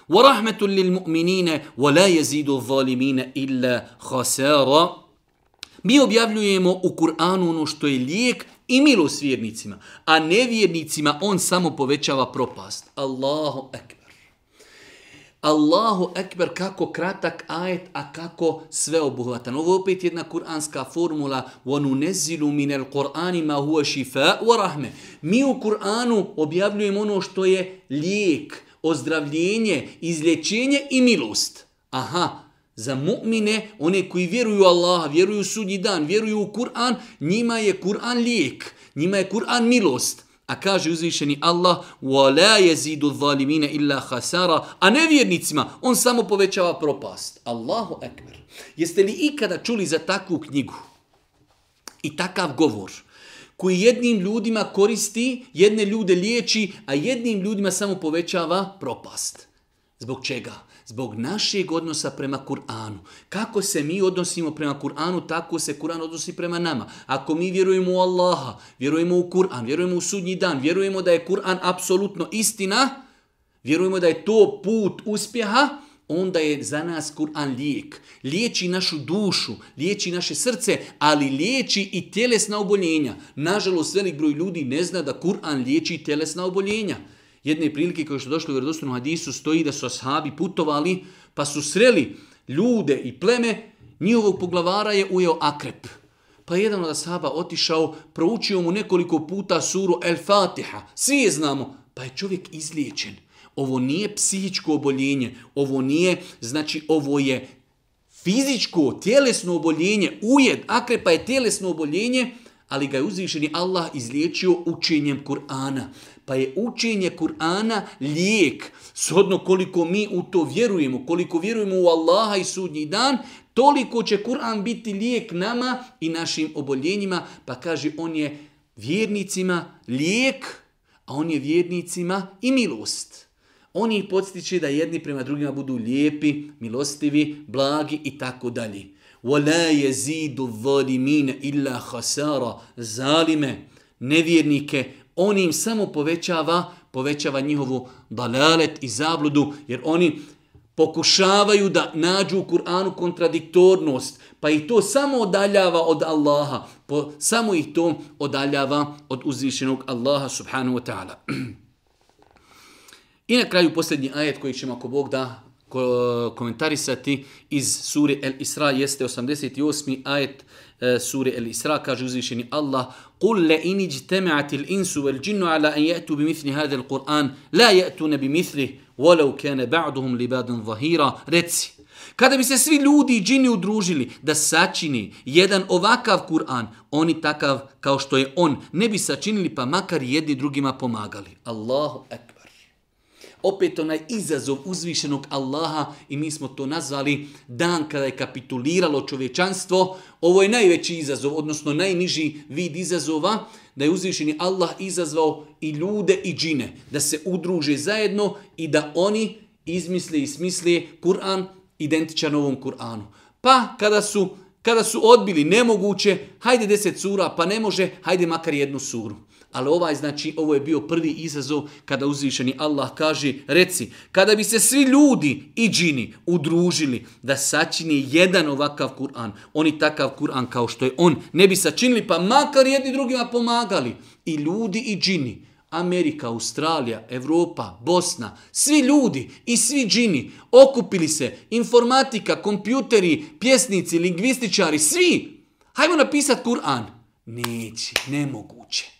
S1: وَرَحْمَةٌ لِلْمُؤْمِنِينَ وَلَا يَزِيدُ الظَّالِمِينَ إِلَّا خَسَارًا Mi objavljujemo u Kur'anu ono što je lijek i milost vjernicima, a nevjernicima on samo povećava propast. Allahu akbar. Allahu ekber kako kratak ajet, a kako sveobuhvatan. Ovo je opet jedna kuranska formula. وَنُ نَزِلُ مِنَ الْقُرْآنِ مَا هُوَ شِفَاءُ وَرَحْمَ Mi u Kur'anu objavljujemo ono što je lijek, ozdravljenje, izlječenje i milost. Aha, za mu'mine, one koji vjeruju Allah, vjeruju sudnji dan, vjeruju u Kur'an, njima je Kur'an lijek, njima je Kur'an milost. A kaže uzvišeni Allah, وَلَا يَزِيدُ الظَّالِمِينَ إِلَّا خَسَارًا A nevjernicima, on samo povećava propast. Allahu ekber. Jeste li ikada čuli za takvu knjigu i takav govor koji jednim ljudima koristi, jedne ljude liječi, a jednim ljudima samo povećava propast? Zbog čega? Zbog našeg odnosa prema Kur'anu. Kako se mi odnosimo prema Kur'anu, tako se Kur'an odnosi prema nama. Ako mi vjerujemo u Allaha, vjerujemo u Kur'an, vjerujemo u sudnji dan, vjerujemo da je Kur'an apsolutno istina, vjerujemo da je to put uspjeha, onda je za nas Kur'an lijek. Liječi našu dušu, liječi naše srce, ali liječi i tjelesna oboljenja. Nažalost, velik broj ljudi ne zna da Kur'an liječi i tjelesna oboljenja. Jedne prilike koje što došlo u vjerodostojnom hadisu stoji da su ashabi putovali pa su sreli ljude i pleme, njihovog poglavara je ujeo akrep. Pa jedan od ashaba otišao, proučio mu nekoliko puta suru El Fatiha. Svi je znamo, pa je čovjek izliječen. Ovo nije psihičko oboljenje, ovo nije, znači ovo je fizičko, tjelesno oboljenje, ujed akrepa je tjelesno oboljenje, ali ga je uzvišeni Allah izliječio učenjem Kur'ana. Pa je učenje Kur'ana lijek, shodno koliko mi u to vjerujemo, koliko vjerujemo u Allaha i sudnji dan, toliko će Kur'an biti lijek nama i našim oboljenjima, pa kaže on je vjernicima lijek, a on je vjernicima i milost. On ih podstiče da jedni prema drugima budu lijepi, milostivi, blagi i tako dalje. وَلَا يَزِيدُ الظَّالِمِينَ إِلَّا خَسَارًا Zalime, nevjernike, on im samo povećava, povećava njihovu dalalet i zabludu, jer oni pokušavaju da nađu u Kur'anu kontradiktornost, pa ih to samo odaljava od Allaha, po, samo ih to odaljava od uzvišenog Allaha subhanahu wa ta'ala. I na kraju posljednji ajet koji ćemo ako Bog da komentarisati iz suri El Isra jeste 88. ajet e, suri El Isra kaže uzvišeni Allah قل لئن اجتمعت الانس والجن على ان ياتوا بمثل هذا القران لا ياتون بمثله ولو كان بعضهم لبعض ظهيرا reci Kada bi se svi ljudi i džini udružili da sačini jedan ovakav Kur'an, oni takav kao što je on, ne bi sačinili pa makar jedni drugima pomagali. Allahu ekber opet onaj izazov uzvišenog Allaha i mi smo to nazvali dan kada je kapituliralo čovječanstvo. Ovo je najveći izazov, odnosno najniži vid izazova, da je uzvišeni Allah izazvao i ljude i džine, da se udruže zajedno i da oni izmisle i smisle Kur'an identičan ovom Kur'anu. Pa kada su, kada su odbili nemoguće, hajde deset sura, pa ne može, hajde makar jednu suru. Ali ovaj, znači, ovo je bio prvi izazov kada uzvišeni Allah kaže, reci, kada bi se svi ljudi i džini udružili da sačini jedan ovakav Kur'an, oni takav Kur'an kao što je on, ne bi sačinili, pa makar jedni drugima pomagali. I ljudi i džini, Amerika, Australija, Evropa, Bosna, svi ljudi i svi džini okupili se, informatika, kompjuteri, pjesnici, lingvističari, svi. Hajmo napisati Kur'an. Neće, nemoguće.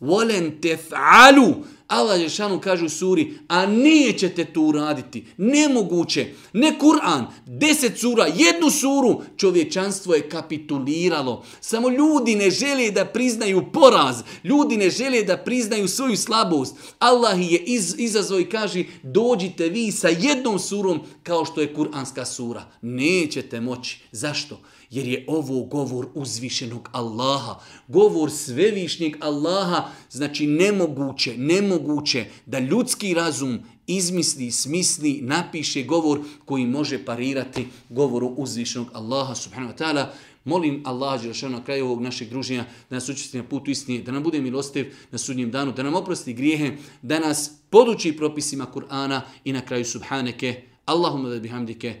S1: Volen tef'alu. Allah Žešanu kaže u suri, a nećete to uraditi. Nemoguće. Ne Kur'an, deset sura, jednu suru. Čovječanstvo je kapituliralo. Samo ljudi ne žele da priznaju poraz. Ljudi ne žele da priznaju svoju slabost. Allah je iz, izazvao i kaže, dođite vi sa jednom surom kao što je Kur'anska sura. Nećete moći. Zašto? Jer je ovo govor uzvišenog Allaha, govor svevišnjeg Allaha, znači nemoguće, nemoguće da ljudski razum izmisli, smisli, napiše govor koji može parirati govoru uzvišenog Allaha subhanahu wa ta'ala. Molim Allah Đelšanu na kraju ovog našeg druženja da nas učesti na putu istine, da nam bude milostiv na sudnjem danu, da nam oprosti grijehe, da nas poduči propisima Kur'ana i na kraju subhaneke. Allahumma da bihamdike,